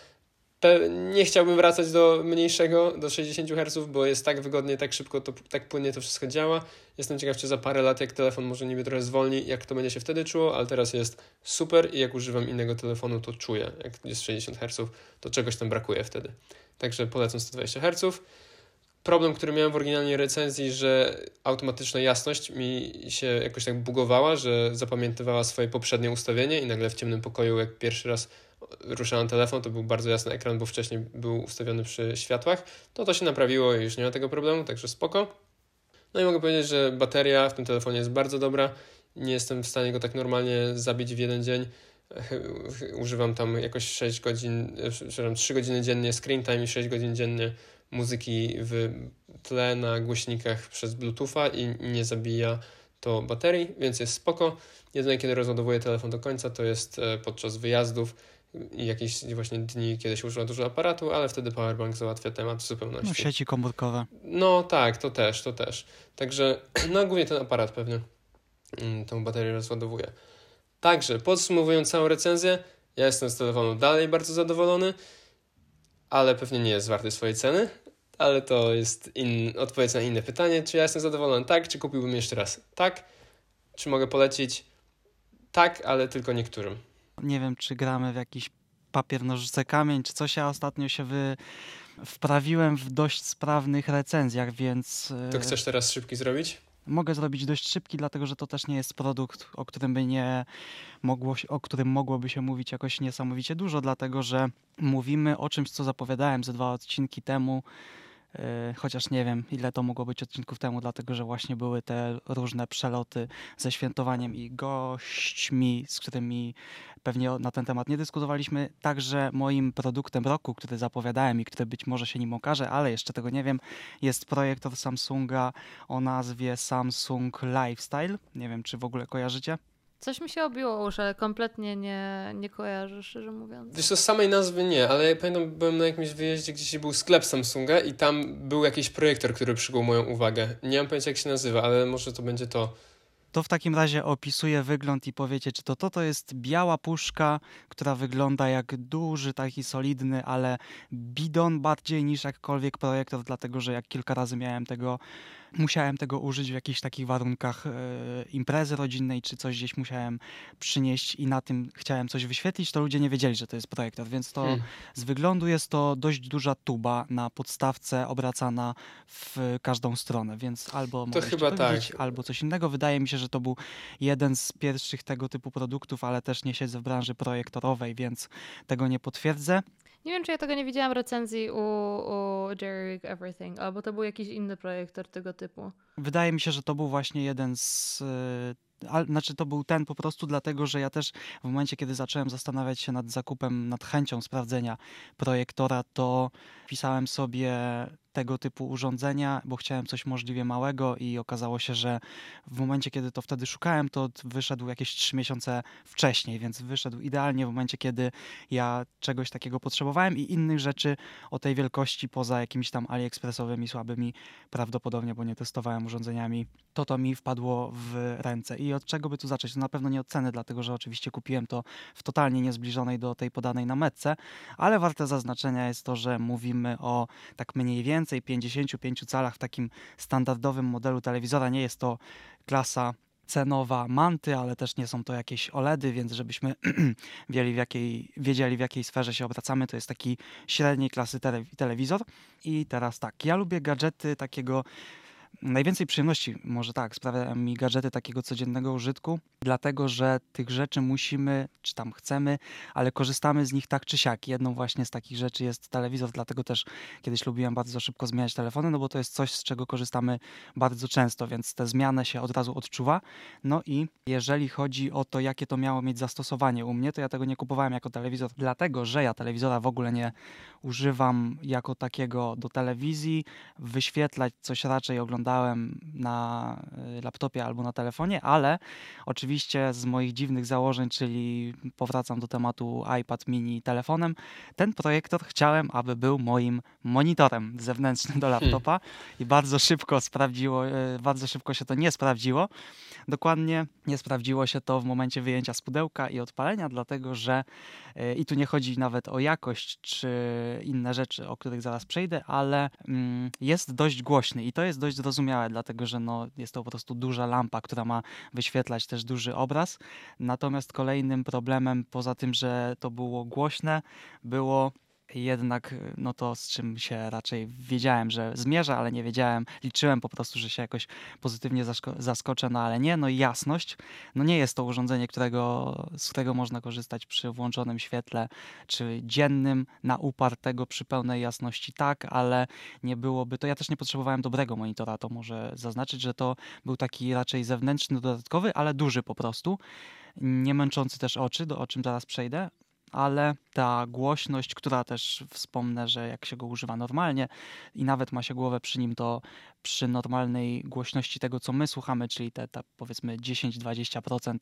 nie chciałbym wracać do mniejszego, do 60 Hz, bo jest tak wygodnie, tak szybko, to, tak płynnie to wszystko działa. Jestem ciekaw, czy za parę lat, jak telefon może niby trochę zwolni, jak to będzie się wtedy czuło, ale teraz jest super i jak używam innego telefonu, to czuję. Jak jest 60 Hz, to czegoś tam brakuje wtedy. Także polecam 120 Hz. problem, który miałem w oryginalnej recenzji, że automatyczna jasność mi się jakoś tak bugowała, że zapamiętywała swoje poprzednie ustawienie i nagle w ciemnym pokoju, jak pierwszy raz ruszałem telefon, to był bardzo jasny ekran, bo wcześniej był ustawiony przy światłach. To to się naprawiło i już nie ma tego problemu, także spoko. No i mogę powiedzieć, że bateria w tym telefonie jest bardzo dobra. Nie jestem w stanie go tak normalnie zabić w jeden dzień. Używam tam jakoś 6 godzin, przepraszam, 3 godziny dziennie screen time i 6 godzin dziennie muzyki w tle na głośnikach przez Bluetootha i nie zabija to baterii, więc jest spoko. Jedyne kiedy rozładowuję telefon do końca to jest e, podczas wyjazdów jakieś właśnie dni, kiedy się używa dużo aparatu, ale wtedy powerbank załatwia temat w zupełności. No, sieci komórkowe. No tak, to też, to też. Także, no głównie ten aparat pewnie mm, tą baterię rozładowuje. Także, podsumowując całą recenzję, ja jestem z telefonu dalej bardzo zadowolony, ale pewnie nie jest warty swojej ceny, ale to jest in, odpowiedź na inne pytanie. Czy ja jestem zadowolony? Tak. Czy kupiłbym jeszcze raz? Tak. Czy mogę polecić? Tak, ale tylko niektórym. Nie wiem, czy gramy w jakiś papier, nożyce, kamień, czy coś. Ja ostatnio się wy... wprawiłem w dość sprawnych recenzjach, więc... To chcesz teraz szybki zrobić? Mogę zrobić dość szybki, dlatego że to też nie jest produkt, o którym by nie mogło, o którym mogłoby się mówić jakoś niesamowicie dużo, dlatego że mówimy o czymś, co zapowiadałem ze dwa odcinki temu, E, chociaż nie wiem, ile to mogło być odcinków temu, dlatego że właśnie były te różne przeloty ze świętowaniem i gośćmi, z którymi pewnie na ten temat nie dyskutowaliśmy. Także moim produktem roku, który zapowiadałem i który być może się nim okaże, ale jeszcze tego nie wiem, jest projektor Samsunga o nazwie Samsung Lifestyle. Nie wiem, czy w ogóle kojarzycie. Coś mi się obiło uszy, ale kompletnie nie, nie kojarzę, szczerze mówiąc. Wiesz, to samej nazwy nie, ale ja pamiętam, byłem na jakimś wyjeździe, gdzie był sklep Samsunga i tam był jakiś projektor, który przykuł moją uwagę. Nie mam pojęcia, jak się nazywa, ale może to będzie to. To w takim razie opisuje wygląd i powiecie, czy to to, to jest biała puszka, która wygląda jak duży, taki solidny, ale bidon bardziej niż jakkolwiek projektor, dlatego że jak kilka razy miałem tego musiałem tego użyć w jakichś takich warunkach e, imprezy rodzinnej, czy coś gdzieś musiałem przynieść i na tym chciałem coś wyświetlić, to ludzie nie wiedzieli, że to jest projektor, więc to hmm. z wyglądu jest to dość duża tuba na podstawce obracana w każdą stronę, więc albo to chyba to tak. Widzieć, albo coś innego. Wydaje mi się, że to był jeden z pierwszych tego typu produktów, ale też nie siedzę w branży projektorowej, więc tego nie potwierdzę. Nie wiem, czy ja tego nie widziałam recenzji u, u Jerry Everything, albo to był jakiś inny projektor tego typu. Wydaje mi się, że to był właśnie jeden z ale, znaczy to był ten po prostu dlatego, że ja też w momencie, kiedy zacząłem zastanawiać się nad zakupem, nad chęcią sprawdzenia projektora, to pisałem sobie tego typu urządzenia, bo chciałem coś możliwie małego i okazało się, że w momencie, kiedy to wtedy szukałem, to wyszedł jakieś trzy miesiące wcześniej, więc wyszedł idealnie w momencie, kiedy ja czegoś takiego potrzebowałem i innych rzeczy o tej wielkości poza jakimiś tam AliExpressowymi słabymi prawdopodobnie, bo nie testowałem urządzeniami, to to mi wpadło w ręce. I od czego by tu zacząć? To na pewno nie od ceny, dlatego że oczywiście kupiłem to w totalnie niezbliżonej do tej podanej na metce, ale warte zaznaczenia jest to, że mówimy o tak mniej więcej więcej 55 calach w takim standardowym modelu telewizora. Nie jest to klasa cenowa manty, ale też nie są to jakieś OLEDy, więc żebyśmy wiedzieli w, jakiej, wiedzieli w jakiej sferze się obracamy, to jest taki średniej klasy telewizor. I teraz tak, ja lubię gadżety takiego Najwięcej przyjemności, może tak, sprawia mi gadżety takiego codziennego użytku, dlatego że tych rzeczy musimy, czy tam chcemy, ale korzystamy z nich tak czy siak. Jedną właśnie z takich rzeczy jest telewizor, dlatego też kiedyś lubiłem bardzo szybko zmieniać telefony, no bo to jest coś, z czego korzystamy bardzo często, więc tę zmianę się od razu odczuwa. No i jeżeli chodzi o to, jakie to miało mieć zastosowanie u mnie, to ja tego nie kupowałem jako telewizor, dlatego że ja telewizora w ogóle nie używam jako takiego do telewizji, wyświetlać coś raczej oglądać oglądałem na y, laptopie albo na telefonie, ale oczywiście z moich dziwnych założeń, czyli powracam do tematu iPad mini telefonem, ten projektor chciałem, aby był moim monitorem zewnętrznym do hmm. laptopa i bardzo szybko sprawdziło, y, bardzo szybko się to nie sprawdziło. Dokładnie nie sprawdziło się to w momencie wyjęcia z pudełka i odpalenia, dlatego że y, i tu nie chodzi nawet o jakość czy inne rzeczy, o których zaraz przejdę, ale mm, jest dość głośny i to jest dość zrozumiałe, dlatego że no, jest to po prostu duża lampa, która ma wyświetlać też duży obraz. Natomiast kolejnym problemem, poza tym, że to było głośne, było jednak no to z czym się raczej wiedziałem, że zmierza, ale nie wiedziałem, liczyłem po prostu, że się jakoś pozytywnie zaskoczę, no ale nie, no i jasność, no nie jest to urządzenie, którego, z którego można korzystać przy włączonym świetle, czy dziennym, na upartego przy pełnej jasności tak, ale nie byłoby to, ja też nie potrzebowałem dobrego monitora, to może zaznaczyć, że to był taki raczej zewnętrzny, dodatkowy, ale duży po prostu, nie męczący też oczy, do o czym zaraz przejdę, ale ta głośność, która też wspomnę, że jak się go używa normalnie i nawet ma się głowę przy nim, to przy normalnej głośności tego, co my słuchamy, czyli te, te powiedzmy 10-20%,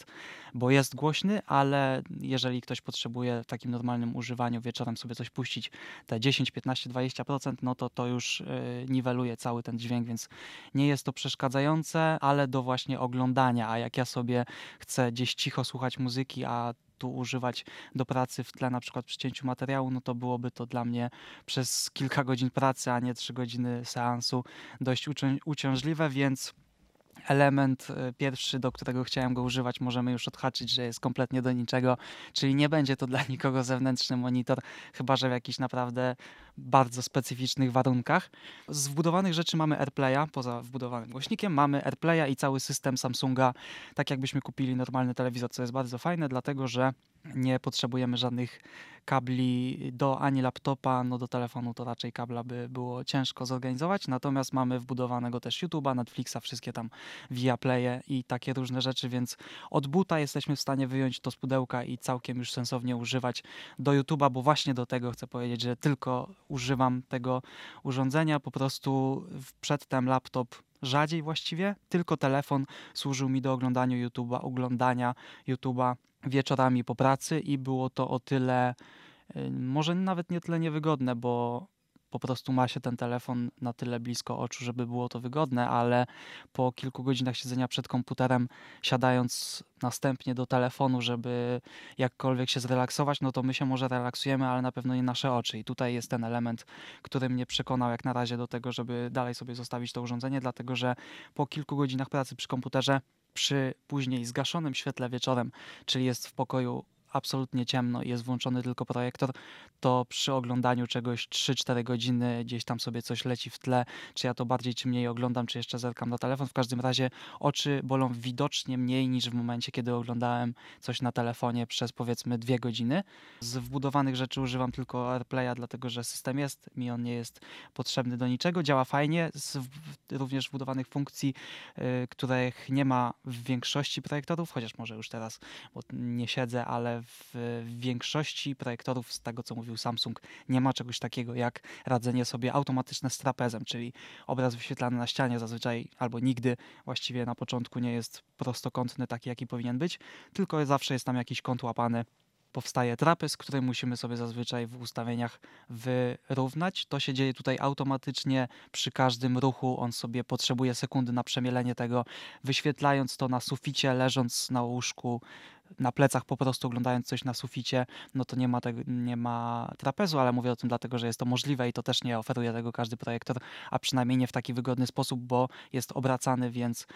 bo jest głośny, ale jeżeli ktoś potrzebuje w takim normalnym używaniu wieczorem sobie coś puścić, te 10, 15, 20%, no to to już yy, niweluje cały ten dźwięk, więc nie jest to przeszkadzające, ale do właśnie oglądania, a jak ja sobie chcę gdzieś cicho słuchać muzyki, a tu używać do pracy w tle, na przykład przy cięciu materiału, no to byłoby to dla mnie przez kilka godzin pracy, a nie trzy godziny seansu dość uciążliwe, więc element e, pierwszy, do którego chciałem go używać, możemy już odhaczyć, że jest kompletnie do niczego, czyli nie będzie to dla nikogo zewnętrzny monitor, chyba że w jakichś naprawdę bardzo specyficznych warunkach. Z wbudowanych rzeczy mamy AirPlaya, poza wbudowanym głośnikiem, mamy AirPlaya i cały system Samsunga, tak jakbyśmy kupili normalny telewizor, co jest bardzo fajne, dlatego że nie potrzebujemy żadnych kabli do ani laptopa, no do telefonu to raczej kabla by było ciężko zorganizować, natomiast mamy wbudowanego też YouTube'a, Netflixa, wszystkie tam via playe i takie różne rzeczy, więc od buta jesteśmy w stanie wyjąć to z pudełka i całkiem już sensownie używać do YouTube'a, bo właśnie do tego chcę powiedzieć, że tylko używam tego urządzenia, po prostu przedtem laptop rzadziej właściwie, tylko telefon służył mi do oglądania YouTube'a, oglądania YouTube'a wieczorami po pracy i było to o tyle, y, może nawet nie tyle niewygodne, bo po prostu ma się ten telefon na tyle blisko oczu, żeby było to wygodne, ale po kilku godzinach siedzenia przed komputerem, siadając następnie do telefonu, żeby jakkolwiek się zrelaksować, no to my się może relaksujemy, ale na pewno nie nasze oczy. I tutaj jest ten element, który mnie przekonał jak na razie do tego, żeby dalej sobie zostawić to urządzenie, dlatego że po kilku godzinach pracy przy komputerze przy później zgaszonym świetle wieczorem, czyli jest w pokoju absolutnie ciemno i jest włączony tylko projektor, to przy oglądaniu czegoś 3-4 godziny gdzieś tam sobie coś leci w tle, czy ja to bardziej czy mniej oglądam, czy jeszcze zerkam na telefon. W każdym razie oczy bolą widocznie mniej niż w momencie, kiedy oglądałem coś na telefonie przez powiedzmy dwie godziny. Z wbudowanych rzeczy używam tylko AirPlaya, dlatego że system jest, mi on nie jest potrzebny do niczego, działa fajnie, z również wbudowanych funkcji, yy, których nie ma w większości projektorów, chociaż może już teraz, bo nie siedzę, ale w większości projektorów, z tego co mówił Samsung, nie ma czegoś takiego jak radzenie sobie automatyczne z trapezem, czyli obraz wyświetlany na ścianie zazwyczaj albo nigdy właściwie na początku nie jest prostokątny taki, jaki powinien być, tylko zawsze jest tam jakiś kąt łapany powstaje trapez, który musimy sobie zazwyczaj w ustawieniach wyrównać. To się dzieje tutaj automatycznie przy każdym ruchu. On sobie potrzebuje sekundy na przemielenie tego, wyświetlając to na suficie, leżąc na łóżku na plecach po prostu oglądając coś na suficie, no to nie ma, tego, nie ma trapezu, ale mówię o tym dlatego, że jest to możliwe i to też nie oferuje tego każdy projektor, a przynajmniej nie w taki wygodny sposób, bo jest obracany, więc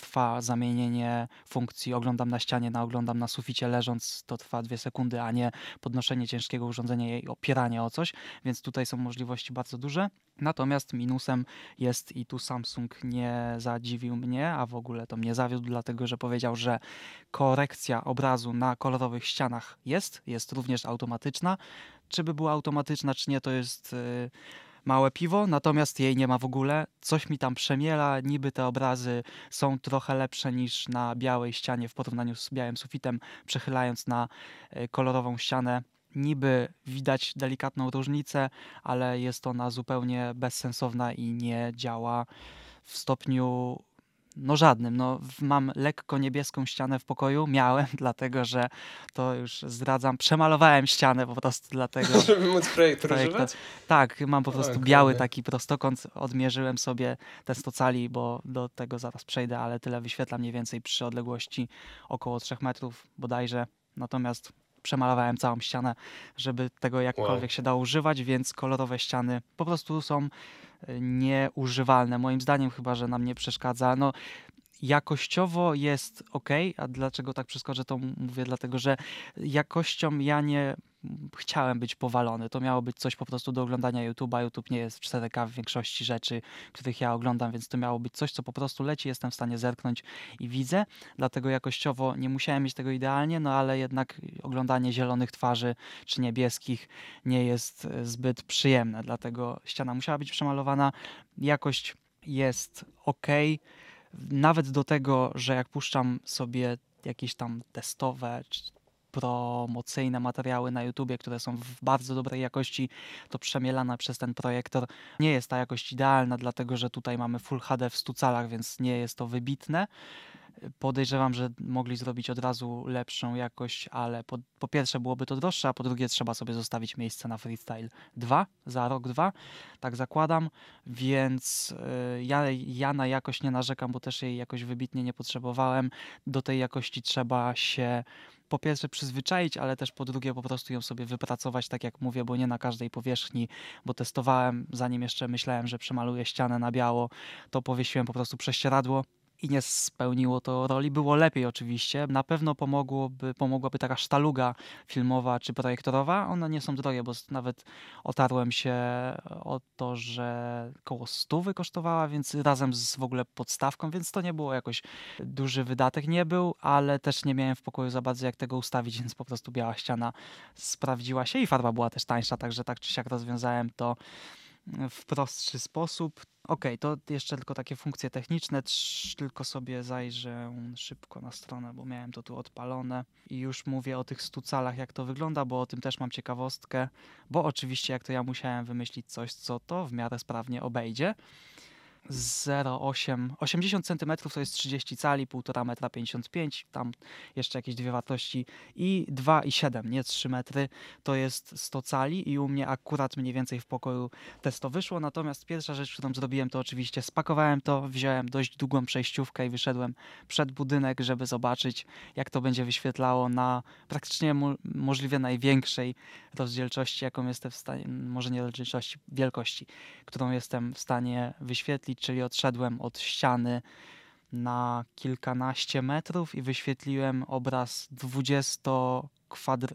trwa zamienienie funkcji oglądam na ścianie na oglądam na suficie leżąc, to trwa dwie sekundy, a nie podnoszenie ciężkiego urządzenia i opieranie o coś, więc tutaj są możliwości bardzo duże. Natomiast minusem jest i tu Samsung nie zadziwił mnie, a w ogóle to mnie zawiódł, dlatego że powiedział, że korekcja obrazu na kolorowych ścianach jest, jest również automatyczna. Czy by była automatyczna, czy nie, to jest yy, małe piwo, natomiast jej nie ma w ogóle. Coś mi tam przemiela, niby te obrazy są trochę lepsze niż na białej ścianie w porównaniu z białym sufitem, przechylając na yy, kolorową ścianę niby widać delikatną różnicę, ale jest ona zupełnie bezsensowna i nie działa w stopniu no żadnym. No, mam lekko niebieską ścianę w pokoju. Miałem, dlatego że to już zdradzam. Przemalowałem ścianę po prostu dlatego. Żeby móc projekt, projektować? Tak, mam po prostu o, biały taki prostokąt. Odmierzyłem sobie te 100 cali, bo do tego zaraz przejdę, ale tyle wyświetla mniej więcej przy odległości około 3 metrów bodajże. Natomiast przemalowałem całą ścianę, żeby tego jakkolwiek wow. się dało używać, więc kolorowe ściany po prostu są e, nieużywalne. Moim zdaniem chyba, że nam nie przeszkadza. No, jakościowo jest ok, a dlaczego tak przeskoczę, to mówię dlatego, że jakością ja nie chciałem być powalony. To miało być coś po prostu do oglądania YouTube'a. YouTube nie jest w 4K w większości rzeczy, których ja oglądam, więc to miało być coś, co po prostu leci, jestem w stanie zerknąć i widzę. Dlatego jakościowo nie musiałem mieć tego idealnie, no ale jednak oglądanie zielonych twarzy czy niebieskich nie jest e, zbyt przyjemne. Dlatego ściana musiała być przemalowana. Jakość jest ok. Nawet do tego, że jak puszczam sobie jakieś tam testowe promocyjne materiały na YouTubie, które są w bardzo dobrej jakości, to przemielane przez ten projektor. Nie jest ta jakość idealna, dlatego że tutaj mamy Full HD w 100 calach, więc nie jest to wybitne. Podejrzewam, że mogli zrobić od razu lepszą jakość, ale po, po, pierwsze byłoby to droższe, a po drugie trzeba sobie zostawić miejsce na Freestyle 2 za rok, dwa, tak zakładam, więc y, ja, ja na jakość nie narzekam, bo też jej jakoś wybitnie nie potrzebowałem. Do tej jakości trzeba się po pierwsze przyzwyczaić, ale też po drugie po prostu ją sobie wypracować, tak jak mówię, bo nie na każdej powierzchni, bo testowałem, zanim jeszcze myślałem, że przemaluję ścianę na biało, to powiesiłem po prostu prześcieradło i nie spełniło to roli. Było lepiej oczywiście. Na pewno pomogłoby, pomogłaby taka sztaluga filmowa czy projektorowa. One nie są drogie, bo nawet otarłem się o to, że koło stówy kosztowała, więc razem z w ogóle podstawką, więc to nie było jakoś duży wydatek. Nie był, ale też nie miałem w pokoju za bardzo jak tego ustawić, więc po prostu biała ściana sprawdziła się i farba była też tańsza, także tak czy siak rozwiązałem to w prostszy sposób. Ok, to jeszcze tylko takie funkcje techniczne, tylko sobie zajrzę szybko na stronę, bo miałem to tu odpalone i już mówię o tych stucalach, jak to wygląda, bo o tym też mam ciekawostkę, bo oczywiście jak to ja musiałem wymyślić coś, co to w miarę sprawnie obejdzie. 0,8, 80 cm to jest 30 cali, 1,5 metra 55, tam jeszcze jakieś dwie wartości i 2,7, nie 3 metry, to jest 100 cali i u mnie akurat mniej więcej w pokoju testo wyszło, natomiast pierwsza rzecz, którą zrobiłem to oczywiście spakowałem to, wziąłem dość długą przejściówkę i wyszedłem przed budynek, żeby zobaczyć jak to będzie wyświetlało na praktycznie mo możliwie największej rozdzielczości, jaką jestem w stanie, może nie rozdzielczości, wielkości, którą jestem w stanie wyświetlić czyli odszedłem od ściany na kilkanaście metrów i wyświetliłem obraz 20 kwadr...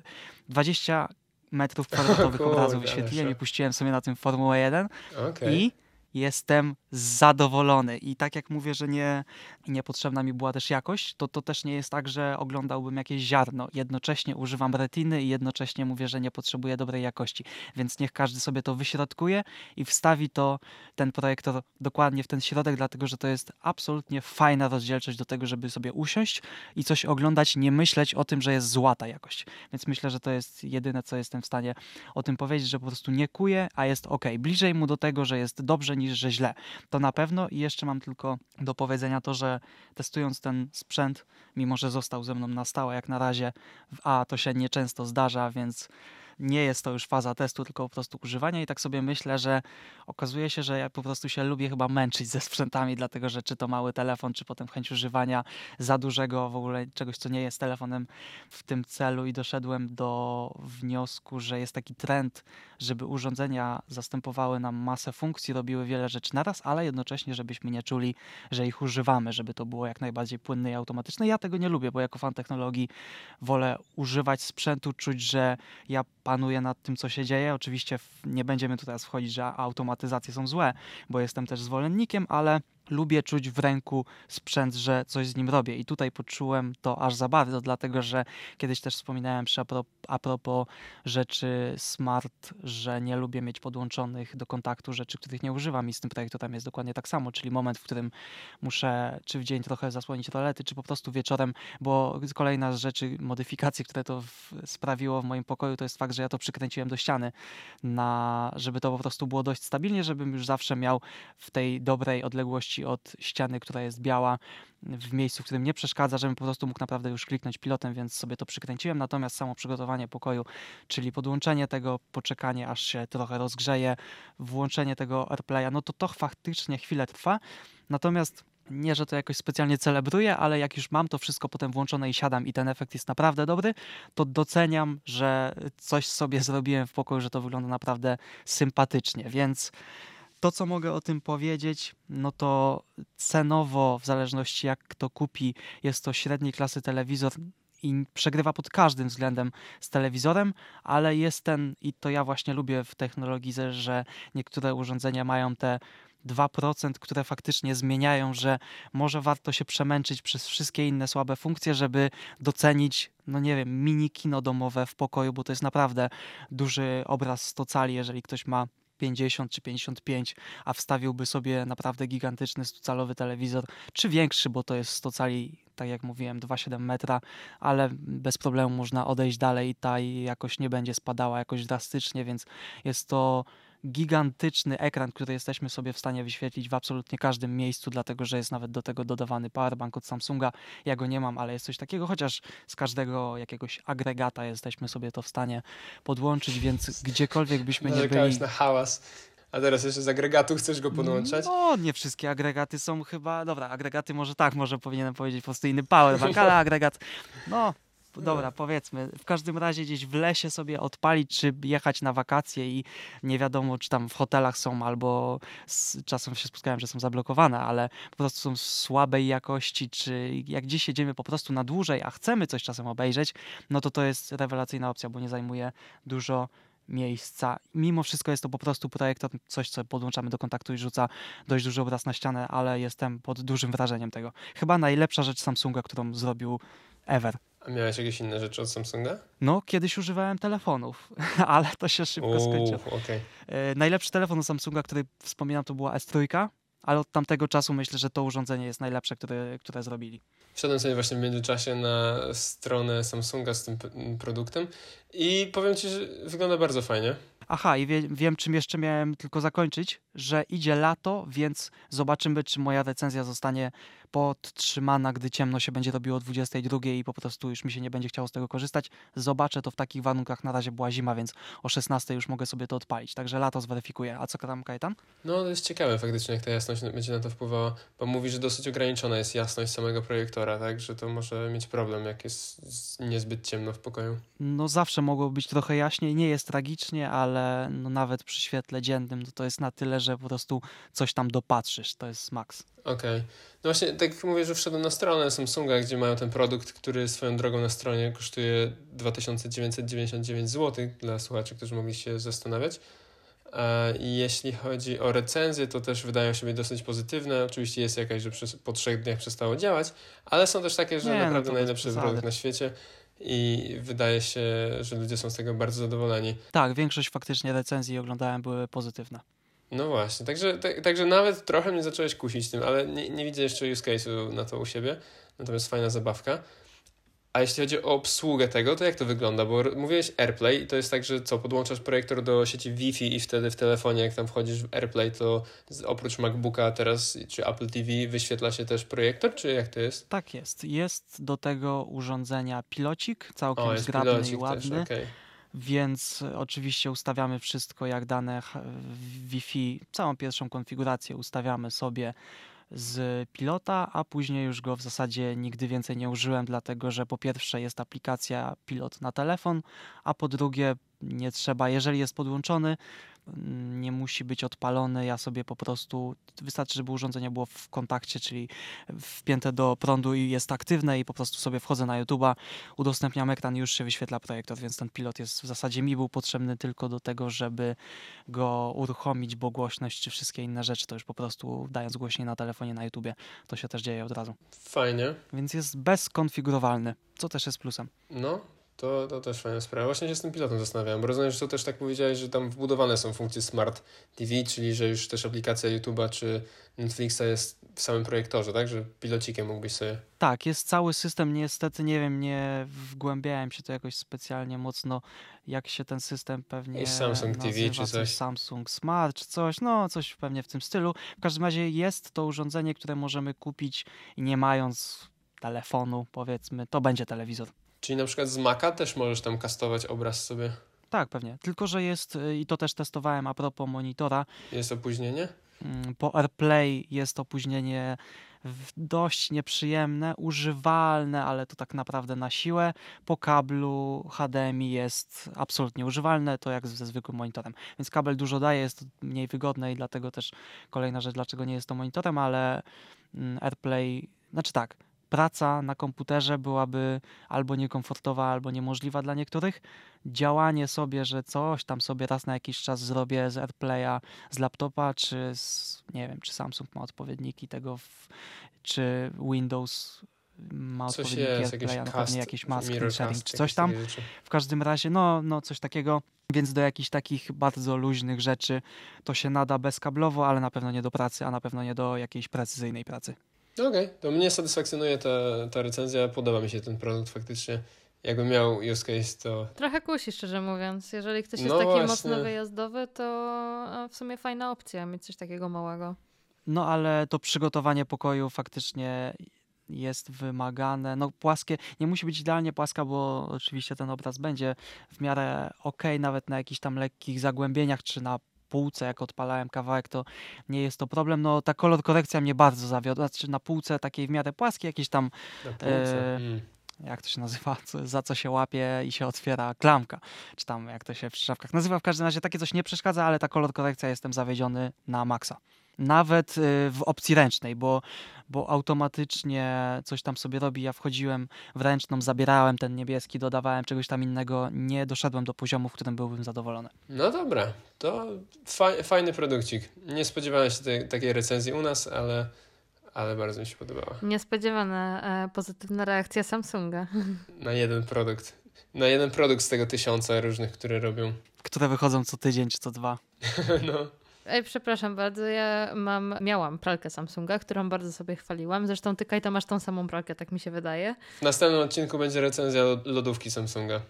20 metrów kwadratowych obrazu. wyświetliłem i puściłem sobie na tym Formułę 1 okay. i jestem zadowolony. I tak jak mówię, że nie, niepotrzebna mi była też jakość, to to też nie jest tak, że oglądałbym jakieś ziarno. Jednocześnie używam retiny i jednocześnie mówię, że nie potrzebuję dobrej jakości. Więc niech każdy sobie to wyśrodkuje i wstawi to ten projektor dokładnie w ten środek, dlatego że to jest absolutnie fajna rozdzielczość do tego, żeby sobie usiąść i coś oglądać, nie myśleć o tym, że jest złata jakość. Więc myślę, że to jest jedyne, co jestem w stanie o tym powiedzieć, że po prostu nie kuje, a jest ok. Bliżej mu do tego, że jest dobrze niż że źle. To na pewno i jeszcze mam tylko do powiedzenia to, że testując ten sprzęt, mimo że został ze mną na stałe jak na razie, a to się nieczęsto zdarza, więc nie jest to już faza testu, tylko po prostu używania i tak sobie myślę, że okazuje się, że ja po prostu się lubię chyba męczyć ze sprzętami, dlatego że czy to mały telefon, czy potem chęć używania za dużego w ogóle czegoś, co nie jest telefonem w tym celu i doszedłem do wniosku, że jest taki trend, żeby urządzenia zastępowały nam masę funkcji, robiły wiele rzeczy naraz, ale jednocześnie, żebyśmy nie czuli, że ich używamy, żeby to było jak najbardziej płynne i automatyczne. Ja tego nie lubię, bo jako fan technologii wolę używać sprzętu, czuć, że ja panuję nad tym, co się dzieje. Oczywiście nie będziemy tu teraz wchodzić, że automatyzacje są złe, bo jestem też zwolennikiem, ale lubię czuć w ręku sprzęt, że coś z nim robię. I tutaj poczułem to aż za bardzo, dlatego że kiedyś też wspominałem przy a, propos, rzeczy smart, że nie lubię mieć podłączonych do kontaktu rzeczy, których nie używam i z tym projektorem jest dokładnie tak samo, czyli moment, w którym muszę czy w dzień trochę zasłonić rolety, czy po prostu wieczorem, bo kolejna z rzeczy, modyfikacji, które to w, sprawiło w moim pokoju, to jest fakt, że ja to przykręciłem do ściany, na, żeby to po prostu było dość stabilnie, żebym już zawsze miał w tej dobrej odległości od ściany, która jest biała, w miejscu, w którym nie przeszkadza, żebym po prostu mógł naprawdę już kliknąć pilotem, więc sobie to przykręciłem. Natomiast samo przygotowanie pokoju, czyli podłączenie tego, poczekanie aż się trochę rozgrzeje, włączenie tego AirPlaya, no to to faktycznie chwilę trwa. Natomiast nie, że to jakoś specjalnie celebruję, ale jak już mam to wszystko potem włączone i siadam i ten efekt jest naprawdę dobry, to doceniam, że coś sobie zrobiłem w pokoju, że to wygląda naprawdę sympatycznie, więc to, co mogę o tym powiedzieć, no to cenowo, w zależności jak kto kupi, jest to średniej klasy telewizor i przegrywa pod każdym względem z telewizorem, ale jest ten, i to ja właśnie lubię w technologii, że niektóre urządzenia mają te 2%, które faktycznie zmieniają, że może warto się przemęczyć przez wszystkie inne słabe funkcje, żeby docenić, no nie wiem, mini kino domowe w pokoju, bo to jest naprawdę duży obraz 100 cali, jeżeli ktoś ma 50 czy 55, a wstawiłby sobie naprawdę gigantyczny 100-calowy telewizor, czy większy, bo to jest 100 cali, tak jak mówiłem, 2,7 metra, ale bez problemu można odejść dalej. I ta jakoś nie będzie spadała jakoś drastycznie, więc jest to gigantyczny ekran, który jesteśmy sobie w stanie wyświetlić w absolutnie każdym miejscu, dlatego że jest nawet do tego dodawany powerbank od Samsunga. Ja go nie mam, ale jest coś takiego, chociaż z każdego jakiegoś agregata jesteśmy sobie to w stanie podłączyć, więc gdziekolwiek byśmy nie byli... na hałas. A teraz jeszcze z agregatu chcesz go podłączać? No, nie wszystkie agregaty są chyba... Dobra, agregaty może tak, może powinienem powiedzieć po prostu inny powerbank, ale agregat... No, dobra, powiedzmy, w każdym razie gdzieś w lesie sobie odpalić, czy jechać na wakacje i nie wiadomo, czy tam w hotelach są, albo z, czasem się spotkałem, że są zablokowane, ale po prostu są słabej jakości, czy jak gdzieś jedziemy po prostu na dłużej, a chcemy coś czasem obejrzeć, no to to jest rewelacyjna opcja, bo nie zajmuje dużo miejsca. Mimo wszystko jest to po prostu projektor, coś, co podłączamy do kontaktu i rzuca dość duży obraz na ścianę, ale jestem pod dużym wrażeniem tego. Chyba najlepsza rzecz Samsunga, którą zrobił ever. A miałeś jakieś inne rzeczy od Samsunga? No, kiedyś używałem telefonów, ale to się szybko skończyło. Okay. E, najlepszy telefon od Samsunga, który wspominam, to była S3, ale od tamtego czasu myślę, że to urządzenie jest najlepsze, które, które zrobili. Wszedłem sobie właśnie w międzyczasie na stronę Samsunga z tym produktem i powiem Ci, że wygląda bardzo fajnie. Aha, i wie, wiem, czym jeszcze miałem tylko zakończyć, że idzie lato, więc zobaczymy, czy moja recenzja zostanie podtrzymana, gdy ciemno się będzie robiło o 22 i po prostu już mi się nie będzie chciało z tego korzystać. Zobaczę to w takich warunkach. Na razie była zima, więc o 16 już mogę sobie to odpalić. Także lato zweryfikuję. A co tam, Kajetan? No, to jest ciekawe faktycznie, jak ta jasność będzie na to wpływała, bo mówi, że dosyć ograniczona jest jasność samego projektora, tak? Że to może mieć problem, jak jest niezbyt ciemno w pokoju. No, zawsze mogło być trochę jaśniej. Nie jest tragicznie, ale no, nawet przy świetle dziennym to, to jest na tyle, że po prostu coś tam dopatrzysz. To jest maks. Okej. Okay. No właśnie, tak jak mówię, że wszedłem na stronę Samsunga, gdzie mają ten produkt, który swoją drogą na stronie kosztuje 2999 zł dla słuchaczy, którzy mogli się zastanawiać. I jeśli chodzi o recenzję, to też wydają się być dosyć pozytywne. Oczywiście jest jakaś, że po trzech dniach przestało działać, ale są też takie, że Nie, no naprawdę no najlepszy produkt na świecie i wydaje się, że ludzie są z tego bardzo zadowoleni. Tak, większość faktycznie recenzji oglądałem były pozytywne. No właśnie, także, tak, także nawet trochę mnie zacząłeś kusić tym, ale nie, nie widzę jeszcze use case'u na to u siebie, natomiast fajna zabawka. A jeśli chodzi o obsługę tego, to jak to wygląda? Bo mówiłeś AirPlay i to jest tak, że co, podłączasz projektor do sieci Wi-Fi i wtedy w telefonie, jak tam wchodzisz w AirPlay, to oprócz MacBooka teraz, czy Apple TV, wyświetla się też projektor, czy jak to jest? Tak jest. Jest do tego urządzenia pilocik, całkiem o, zgrabny pilocik i ładny. Też, okay więc oczywiście ustawiamy wszystko jak dane Wi-Fi, całą pierwszą konfigurację ustawiamy sobie z pilota, a później już go w zasadzie nigdy więcej nie użyłem, dlatego że po pierwsze jest aplikacja pilot na telefon, a po drugie nie trzeba, jeżeli jest podłączony, nie musi być odpalony. Ja sobie po prostu wystarczy, żeby urządzenie było w kontakcie, czyli wpięte do prądu i jest aktywne i po prostu sobie wchodzę na YouTube'a, udostępniam ekran i już się wyświetla projektor, więc ten pilot jest w zasadzie mi był potrzebny tylko do tego, żeby go uruchomić, bo głośność czy wszystkie inne rzeczy to już po prostu dając głośniej na telefonie na YouTubie, to się też dzieje od razu. Fajnie. Więc jest bezkonfigurowalny, co też jest plusem. No, to, to też fajna sprawa. Właśnie się z tym pilotem zastanawiałem, bo rozumiem, że to też tak powiedziałeś, że tam wbudowane są funkcje Smart TV, czyli że już też aplikacja YouTube'a czy Netflixa jest w samym projektorze, tak? Że pilocikiem mógłbyś sobie... Tak, jest cały system. Niestety, nie wiem, nie wgłębiałem się to jakoś specjalnie mocno, jak się ten system pewnie I Samsung nazywa, TV czy coś. Samsung Smart czy coś, no coś pewnie w tym stylu. W każdym razie jest to urządzenie, które możemy kupić nie mając telefonu, powiedzmy, to będzie telewizor. Czyli na przykład z Maca też możesz tam kastować obraz sobie. Tak, pewnie. Tylko, że jest, y, i to też testowałem a propos monitora. Jest opóźnienie? Mm, po AirPlay jest opóźnienie dość nieprzyjemne, używalne, ale to tak naprawdę na siłę. Po kablu HDMI jest absolutnie używalne, to jak ze zwykłym monitorem. Więc kabel dużo daje, jest mniej wygodne i dlatego też kolejna rzecz, dlaczego nie jest to monitorem, ale mm, AirPlay, znaczy tak, praca na komputerze byłaby albo niekomfortowa, albo niemożliwa dla niektórych. Działanie sobie, że coś tam sobie raz na jakiś czas zrobię z AirPlaya, z laptopa, czy z, nie wiem, czy Samsung ma odpowiedniki tego, w, czy Windows ma Coś odpowiedniki jest, jakiś AirPlaya, no cast, jakiś mask sharing, czy coś tam. W każdym razie, no, no coś takiego. Więc do jakichś takich bardzo luźnych rzeczy to się nada bezkablowo, ale na pewno nie do pracy, a na pewno nie do jakiejś precyzyjnej pracy. Okej, to mnie satysfakcjonuje ta, ta recenzja, podoba mi się ten produkt faktycznie. Jakbym miał use case, to Trochę kusi, szczerze mówiąc. Jeżeli ktoś jest No taki właśnie. mocno wyjazdowy, to e, w sumie fajna opcja mieć coś takiego małego. No ale to przygotowanie pokoju faktycznie jest wymagane. No płaskie, nie musi być idealnie płaska, bo oczywiście ten obraz będzie w miarę ok, nawet na jakichś tam lekkich zagłębieniach, czy na półce, jak odpalałem kawałek, to nie jest to problem. No ta kolor korekcja mnie bardzo zawiodła, znaczy na półce takiej w miarę płaskiej, jakieś tam. E, Mm. jak to się nazywa, co, za co się łapie i się otwiera klamka, czy tam jak to się w szafkach nazywa. W każdym razie takie coś nie przeszkadza, ale ta kolor korekcja jestem zawiedziony na maksa. Nawet y, w opcji ręcznej, bo, bo automatycznie coś tam sobie robi. Ja wchodziłem w ręczną, zabierałem ten niebieski, dodawałem czegoś tam innego. Nie doszedłem do poziomu, w którym byłbym zadowolony. No dobra, to fa- fajny produkcik. Nie spodziewałem się tej, takiej recenzji u nas, ale, ale bardzo mi się podobała. Niespodziewana e, pozytywna reakcja Samsunga. Na jeden produkt. Na jeden produkt z tego tysiąca różnych, które robią. Które wychodzą co tydzień czy co dwa. no. Ej, przepraszam bardzo, ja mam, miałam pralkę Samsunga, którą bardzo sobie chwaliłam. Zresztą ty, Kajto, masz tą samą pralkę, tak mi się wydaje. W następnym odcinku będzie recenzja lo- lodówki Samsunga.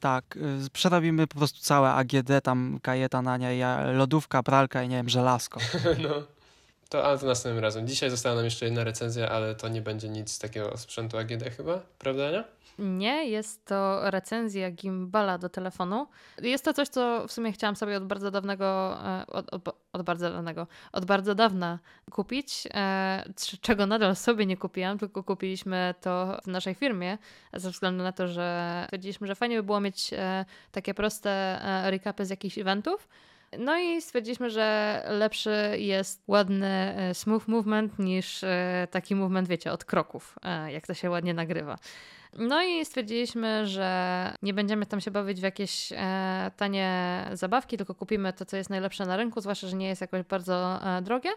Tak, y, przerobimy po prostu całe AGD, tam kajetanania, ja, lodówka, pralka i nie wiem, żelazko. no. To, ale to następnym razem. Dzisiaj została nam jeszcze jedna recenzja, ale to nie będzie nic takiego sprzętu AGD chyba, prawda Ania? Nie, jest to recenzja gimbala do telefonu. Jest to coś, co w sumie chciałam sobie od bardzo dawnego, e, od, od, od bardzo dawnego, od bardzo dawna kupić, e, czego nadal sobie nie kupiłam, tylko kupiliśmy to w naszej firmie, ze względu na to, że stwierdziliśmy, że fajnie by było mieć e, takie proste recapy z jakichś eventów. No i stwierdziliśmy, że lepszy jest ładny e, smooth movement niż e, taki movement, wiecie, od kroków, e, jak to się ładnie nagrywa. No i stwierdziliśmy, że nie będziemy tam się bawić w jakieś tanie zabawki, tylko kupimy to, co jest najlepsze na rynku, zwłaszcza, że nie jest jakoś bardzo drogie.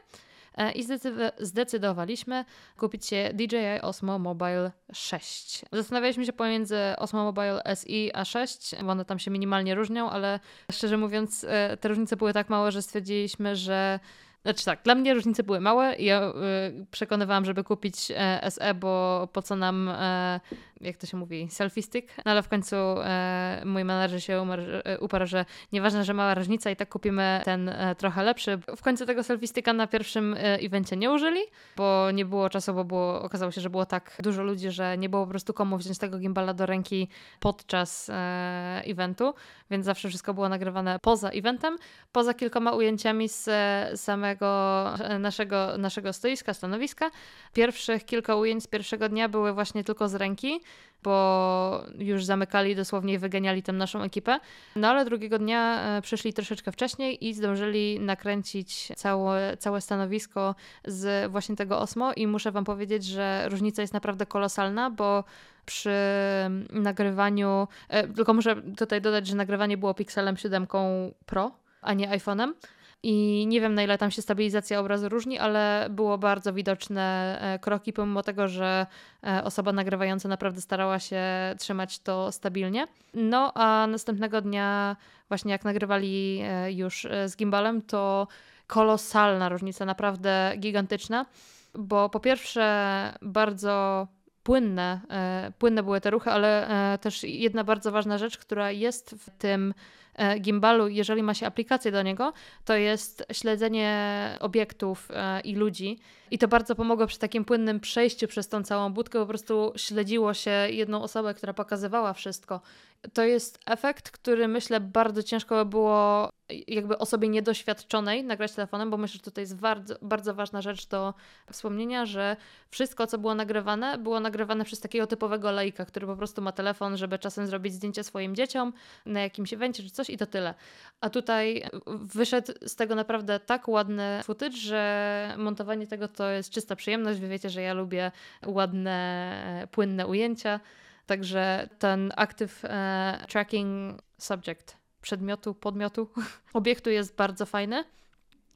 E, I zdecydowa- zdecydowaliśmy kupić się DJI Osmo Mobile 6. Zastanawialiśmy się pomiędzy Osmo Mobile SI a 6, bo one tam się minimalnie różnią, ale szczerze mówiąc, e, te różnice były tak małe, że stwierdziliśmy, że znaczy tak, dla mnie różnice były małe. Ja y, przekonywałam, żeby kupić e, SE, bo po co nam, e, jak to się mówi, selfie stick. No ale w końcu e, mój menadżer się umarł, e, uparł, że nieważne, że mała różnica i tak kupimy ten e, trochę lepszy. W końcu tego selfie sticka na pierwszym e, evencie nie użyli, bo nie było czasu, bo było, okazało się, że było tak dużo ludzi, że nie było po prostu komu wziąć tego gimbala do ręki podczas e, eventu, więc zawsze wszystko było nagrywane poza eventem, poza kilkoma ujęciami z e, samego e, naszego, naszego stoiska, stanowiska. Pierwszych kilka ujęć z pierwszego dnia były właśnie tylko z ręki, bo już zamykali dosłownie wyganiali tam naszą ekipę. No ale drugiego dnia e, przyszli troszeczkę wcześniej i zdążyli nakręcić całe, całe stanowisko z właśnie tego Osmo i muszę wam powiedzieć, że różnica jest naprawdę kolosalna, bo przy nagrywaniu, e, tylko muszę tutaj dodać, że nagrywanie było Pixelem 7 Pro, a nie iPhone'em. I nie wiem, na ile tam się stabilizacja obrazu różni, ale było bardzo widoczne e, kroki, pomimo tego, że e, osoba nagrywająca naprawdę starała się trzymać to stabilnie. No a następnego dnia, właśnie jak nagrywali e, już z gimbalem, to kolosalna różnica, naprawdę gigantyczna, bo po pierwsze bardzo płynne, płynne były te ruchy, ale też jedna bardzo ważna rzecz, która jest w tym gimbalu, jeżeli ma się aplikację do niego, to jest śledzenie obiektów e, i ludzi. I to bardzo pomogło przy takim płynnym przejściu przez tą całą budkę. Po prostu śledziło się jedną osobę, która pokazywała wszystko. To jest efekt, który myślę bardzo ciężko by było jakby osobie niedoświadczonej nagrać telefonem, bo myślę, że tutaj jest bardzo, bardzo ważna rzecz do wspomnienia, że wszystko, co było nagrywane, było nagrywane przez takiego typowego laika, który po prostu ma telefon, żeby czasem zrobić zdjęcie swoim dzieciom na jakimś evencie czy coś i to tyle. A tutaj wyszedł z tego naprawdę tak ładny footage, że montowanie tego to jest czysta przyjemność. Wy wiecie, że ja lubię ładne, płynne ujęcia. Także ten active e, tracking subject przedmiotu, podmiotu, obiektu jest bardzo fajny.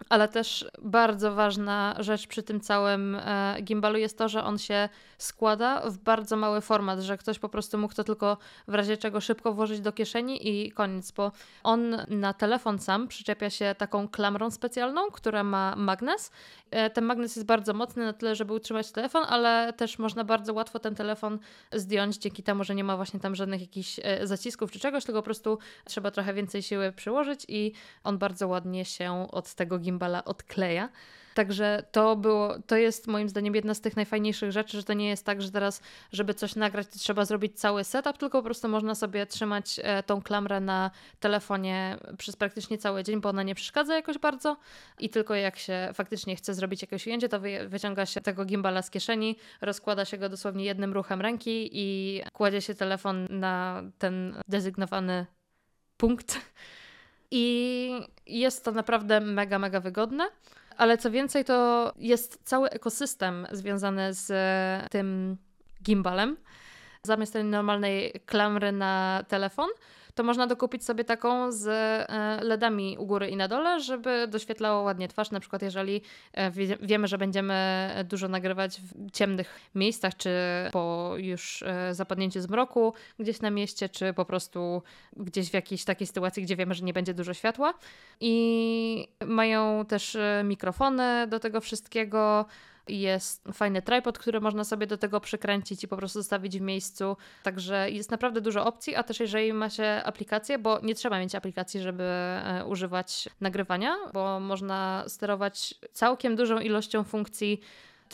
Ale też bardzo ważna rzecz przy tym całym e, gimbalu jest to, że on się składa w bardzo mały format, że ktoś po prostu mógł to tylko w razie czego szybko włożyć do kieszeni i koniec, bo on na telefon sam przyczepia się taką klamrą specjalną, która ma magnes. E, ten magnes jest bardzo mocny na tyle, żeby utrzymać telefon, ale też można bardzo łatwo ten telefon zdjąć dzięki temu, że nie ma właśnie tam żadnych jakichś e, zacisków czy czegoś, tylko po prostu trzeba trochę więcej siły przyłożyć i on bardzo ładnie się od tego gimbala odkleja. Także to było, to jest moim zdaniem jedna z tych najfajniejszych rzeczy, że to nie jest tak, że teraz, żeby coś nagrać, to trzeba zrobić cały setup, tylko po prostu można sobie trzymać e, tą klamrę na telefonie przez praktycznie cały dzień, bo ona nie przeszkadza jakoś bardzo i tylko jak się faktycznie chce zrobić jakieś ujęcie, to wyciąga się tego gimbala z kieszeni, rozkłada się go dosłownie jednym ruchem ręki i kładzie się telefon na ten desygnowany punkt. I jest to naprawdę mega, mega wygodne. Ale co więcej, to jest cały ekosystem związany z tym gimbalem. Zamiast tej normalnej klamry na telefon, to można dokupić sobie taką z e, LEDami u góry i na dole, żeby doświetlało ładnie twarz. Na przykład, jeżeli e, wiemy, że będziemy dużo nagrywać w ciemnych miejscach, czy po już e, zapadnięciu zmroku gdzieś na mieście, czy po prostu gdzieś w jakiejś takiej sytuacji, gdzie wiemy, że nie będzie dużo światła. I mają też mikrofony do tego wszystkiego jest fajny tripod, który można sobie do tego przykręcić i po prostu zostawić w miejscu. Także jest naprawdę dużo opcji, a też jeżeli ma się aplikację, bo nie trzeba mieć aplikacji, żeby e, używać nagrywania, bo można sterować całkiem dużą ilością funkcji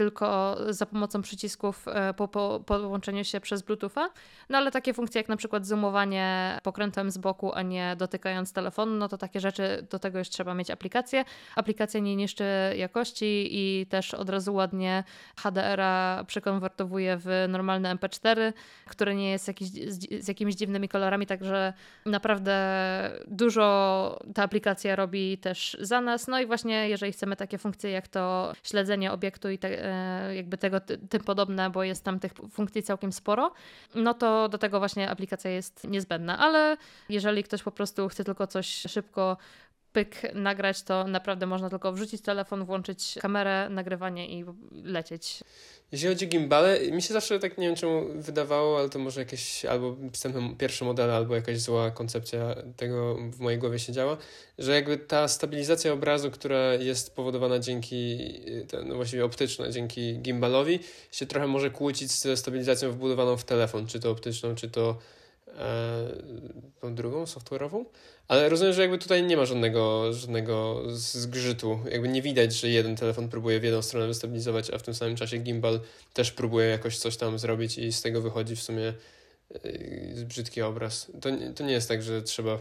tylko za pomocą przycisków e, po, po podłączeniu się przez Bluetootha. No ale takie funkcje jak na przykład zoomowanie pokrętłem z boku, a nie dotykając telefonu, no to takie rzeczy, do tego już trzeba mieć aplikację. Aplikacja nie niszczy jakości i też od razu ładnie HDR-a przekonwertowuje w normalne MP4, które nie jest jakiś, z, z jakimiś dziwnymi kolorami, także naprawdę dużo ta aplikacja robi też za nas. No i właśnie jeżeli chcemy takie funkcje jak to śledzenie obiektu i te, E, jakby tego tym podobne, bo jest tam tych funkcji całkiem sporo, no to do tego właśnie aplikacja jest niezbędna. Ale jeżeli ktoś po prostu chce tylko coś szybko pyk nagrać, to naprawdę można tylko wrzucić telefon, włączyć kamerę, nagrywanie i lecieć. Jeśli chodzi o gimbale, mi się zawsze tak nie wiem czemu wydawało, ale to może jakieś albo wstępne pierwsze modele, albo jakaś zła koncepcja tego w mojej głowie się działa, że jakby ta stabilizacja obrazu, która jest powodowana dzięki, no właściwie optyczna, dzięki gimbalowi, się trochę może kłócić ze stabilizacją wbudowaną w telefon, czy to optyczną, czy to tą drugą, software'ową. Ale rozumiem, że jakby tutaj nie ma żadnego, żadnego zgrzytu. Jakby nie widać, że jeden telefon próbuje w jedną stronę wystabilizować, a w tym samym czasie gimbal też próbuje jakoś coś tam zrobić i z tego wychodzi w sumie yy, brzydki obraz. To, to nie jest tak, że trzeba...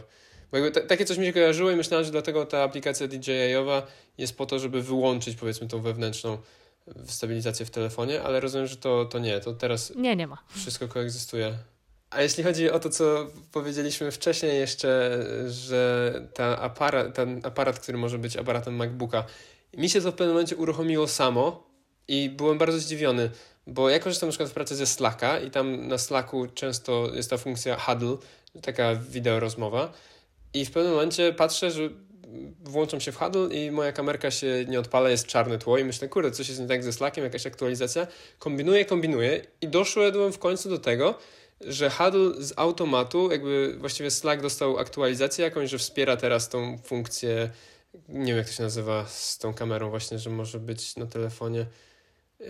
Bo jakby takie coś mi się kojarzyło i myślałem, że dlatego ta aplikacja DJI-owa jest po to, żeby wyłączyć powiedzmy tą wewnętrzną stabilizację w telefonie, ale rozumiem, że to, to nie. To teraz nie, nie ma. Wszystko koegzystuje. A jeśli chodzi o to, co powiedzieliśmy wcześniej jeszcze, że ta aparat, ten aparat, który może być aparatem MacBooka, mi się to w pewnym momencie uruchomiło samo i byłem bardzo zdziwiony, bo ja korzystam na przykład w pracy ze Slacka i tam na Slacku często jest ta funkcja huddle, taka wideo rozmowa i w pewnym momencie patrzę, że włączam się w huddle i moja kamerka się nie odpala, jest czarne tło i myślę, kurde, coś jest nie tak ze Slackiem, jakaś aktualizacja. Kombinuję, kombinuję i doszedłem w końcu do tego, że Huddle z automatu, jakby właściwie Slack dostał aktualizację jakąś, że wspiera teraz tą funkcję, nie wiem jak to się nazywa, z tą kamerą właśnie, że może być na telefonie.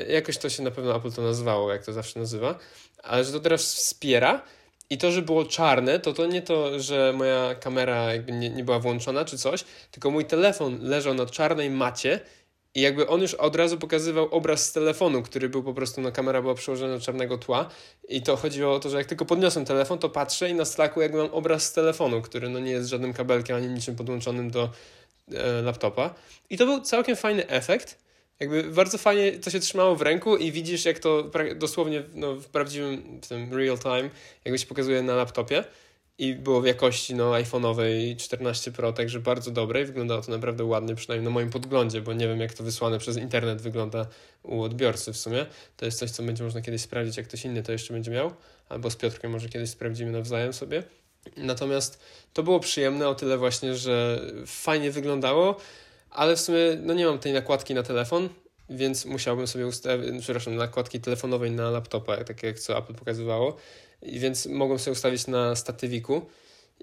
Jakoś to się na pewno Apple to nazwało, jak to zawsze nazywa, ale że to teraz wspiera i to, że było czarne, to to nie to, że moja kamera jakby nie, nie była włączona czy coś, tylko mój telefon leżał na czarnej macie i jakby on już od razu pokazywał obraz z telefonu, który był po prostu, no kamera była przełożona do czarnego tła i to chodziło o to, że jak tylko podniosłem telefon, to patrzę i na Slacku jakby mam obraz z telefonu, który no nie jest żadnym kabelkiem ani niczym podłączonym do e, laptopa. I to był całkiem fajny efekt. Jakby bardzo fajnie to się trzymało w ręku i widzisz jak to dosłownie no, w prawdziwym w tym real time jakby się pokazuje na laptopie. I było w jakości no, iPhone'owej 14 Pro, także bardzo dobrej. Wyglądało to naprawdę ładnie, przynajmniej na moim podglądzie, bo nie wiem, jak to wysłane przez internet wygląda u odbiorcy w sumie. To jest coś, co będzie można kiedyś sprawdzić, jak ktoś inny to jeszcze będzie miał, albo z Piotrkiem może kiedyś sprawdzimy nawzajem sobie. Natomiast to było przyjemne o tyle właśnie, że fajnie wyglądało, ale w sumie no nie mam tej nakładki na telefon, więc musiałbym sobie ustawić, przepraszam, nakładki telefonowej na laptopa, tak jak co Apple pokazywało, i więc mogłem sobie ustawić na statywiku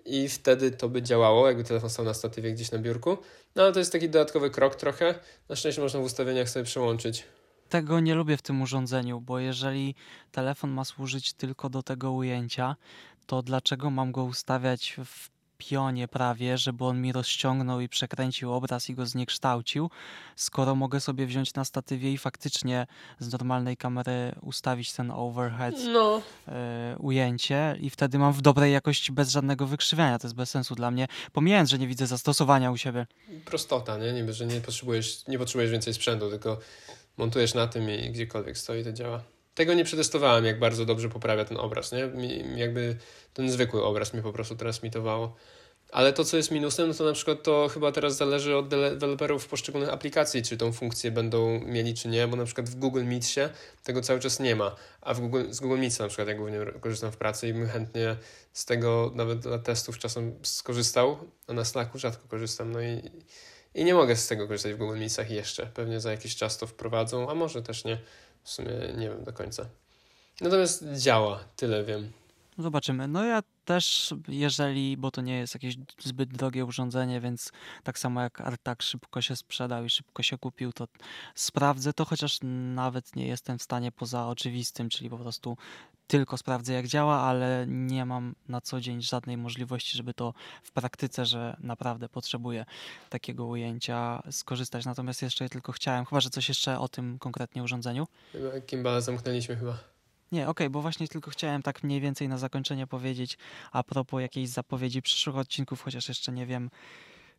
i wtedy to by działało, jakby telefon stał na statywie gdzieś na biurku. No ale to jest taki dodatkowy krok trochę. Na szczęście można w ustawieniach sobie przełączyć. Tego nie lubię w tym urządzeniu, bo jeżeli telefon ma służyć tylko do tego ujęcia, to dlaczego mam go ustawiać w pionie prawie, żeby on mi rozciągnął i przekręcił obraz i go zniekształcił, skoro mogę sobie wziąć na statywie i faktycznie z normalnej kamery ustawić ten overhead No. e, ujęcie i wtedy mam w dobrej jakości bez żadnego wykrzywiania. To jest bez sensu dla mnie, pomijając, że nie widzę zastosowania u siebie. Prostota, nie? Niby, że nie potrzebujesz, nie potrzebujesz więcej sprzętu, tylko montujesz na tym i gdziekolwiek stoi, to działa. Tego nie przetestowałem, jak bardzo dobrze poprawia ten obraz, nie? Jakby ten zwykły obraz mi po prostu transmitowało. Ale to, co jest minusem, no to na przykład to chyba teraz zależy od deweloperów poszczególnych aplikacji, czy tą funkcję będą mieli, czy nie, bo na przykład w Google Meetsie tego cały czas nie ma, a w Google, z Google Meetsa na przykład ja głównie korzystam w pracy i bym chętnie z tego nawet dla testów czasem skorzystał, a na Slacku rzadko korzystam, no i, i nie mogę z tego korzystać w Google Meetsach jeszcze. Pewnie za jakiś czas to wprowadzą, a może też nie. W sumie nie wiem do końca. Natomiast działa, tyle wiem. Zobaczymy. No ja też, jeżeli, bo to nie jest jakieś zbyt drogie urządzenie, więc tak samo jak Artak szybko się sprzedał i szybko się kupił, to sprawdzę to, chociaż nawet nie jestem w stanie poza oczywistym, czyli po prostu tylko sprawdzę jak działa, ale nie mam na co dzień żadnej możliwości, żeby to w praktyce, że naprawdę potrzebuję takiego ujęcia skorzystać. Natomiast jeszcze tylko chciałem, chyba że coś jeszcze o tym konkretnie urządzeniu. Chyba zamknęliśmy chyba. Nie, okej, okay, bo właśnie tylko chciałem tak mniej więcej na zakończenie powiedzieć a propos jakiejś zapowiedzi przyszłych odcinków, chociaż jeszcze nie wiem,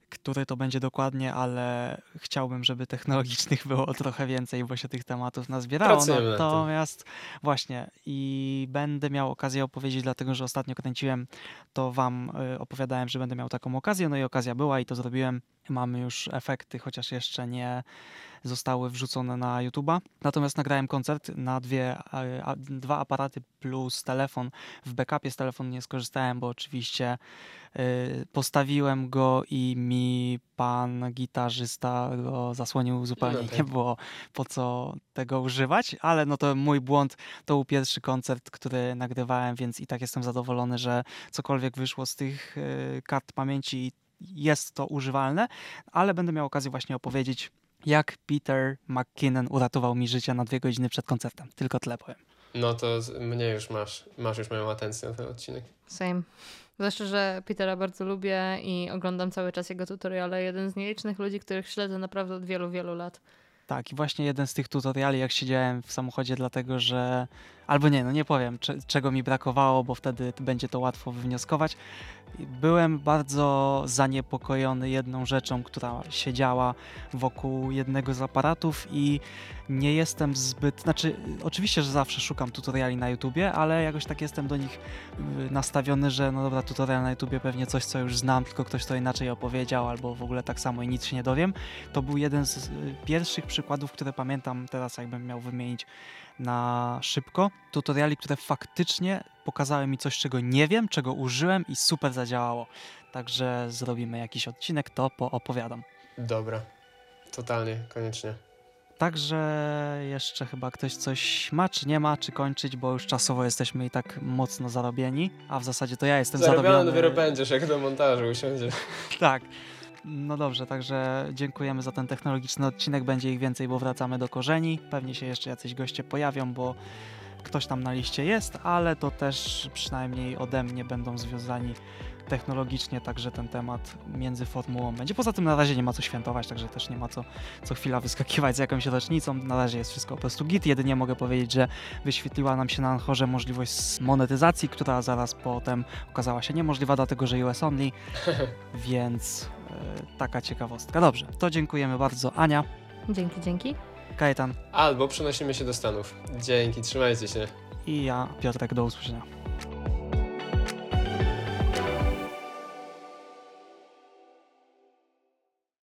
który to będzie dokładnie, ale chciałbym, żeby technologicznych było trochę więcej, bo się tych tematów nazbierało. Natomiast właśnie i będę miał okazję opowiedzieć, dlatego że ostatnio kręciłem, to wam y, opowiadałem, że będę miał taką okazję, no i okazja była i to zrobiłem. Mamy już efekty, chociaż jeszcze nie zostały wrzucone na YouTube'a. Natomiast nagrałem koncert na dwie, dwa aparaty plus telefon. W backupie z telefonu nie skorzystałem, bo oczywiście y, postawiłem go i mi pan gitarzysta go zasłonił zupełnie. No tak. Nie było po co tego używać, ale no to mój błąd. To był pierwszy koncert, który nagrywałem, więc i tak jestem zadowolony, że cokolwiek wyszło z tych y, kart pamięci jest to używalne, ale będę miał okazję właśnie opowiedzieć jak Peter McKinnon uratował mi życie na dwie godziny przed koncertem. Tylko tyle powiem. No to mnie już masz, masz już moją atencję na ten odcinek. Same. Zwłaszcza, że Petera bardzo lubię i oglądam cały czas jego tutoriale. Jeden z nielicznych ludzi, których śledzę naprawdę od wielu, wielu lat. Tak, i właśnie jeden z tych tutoriali, jak siedziałem w samochodzie, dlatego że. Albo nie, no nie powiem, czego mi brakowało, bo wtedy będzie to łatwo wywnioskować. Byłem bardzo zaniepokojony jedną rzeczą, która się działa wokół jednego z aparatów i nie jestem zbyt, znaczy oczywiście, że zawsze szukam tutoriali na YouTubie, ale jakoś tak jestem do nich y, nastawiony, że no dobra, tutorial na YouTubie pewnie coś, co już znam, tylko ktoś to inaczej opowiedział, albo w ogóle tak samo i nic się nie dowiem. To był jeden z y, pierwszych przykładów, które pamiętam teraz, jakbym miał wymienić na szybko. Tutoriali, które faktycznie pokazały mi coś, czego nie wiem, czego użyłem i super zadziałało. Także zrobimy jakiś odcinek, to poopowiadam. Dobra, totalnie, koniecznie. Także jeszcze chyba ktoś coś ma, czy nie ma, czy kończyć, bo już czasowo jesteśmy i tak mocno zarobieni, a w zasadzie to ja jestem Zarobiony zarobiony. dopiero będziesz, jak do montażu usiądzie. tak. No dobrze, także dziękujemy za ten technologiczny odcinek. Będzie ich więcej, bo wracamy do korzeni. Pewnie się jeszcze jacyś goście pojawią, bo ktoś tam na liście jest, ale to też przynajmniej ode mnie będą związani technologicznie, także ten temat między formułą będzie. Poza tym na razie nie ma co świętować, także też nie ma co co chwila wyskakiwać z jakąś rocznicą. Na razie jest wszystko po prostu git. Jedynie mogę powiedzieć, że wyświetliła nam się na Anchorze możliwość monetyzacji, która zaraz potem okazała się niemożliwa, dlatego że US only, więc taka ciekawostka. Dobrze, to dziękujemy bardzo. Ania. Dzięki, dzięki. Kajetan. Albo przenosimy się do Stanów. Dzięki, trzymajcie się. I ja, Piotrek, do usłyszenia.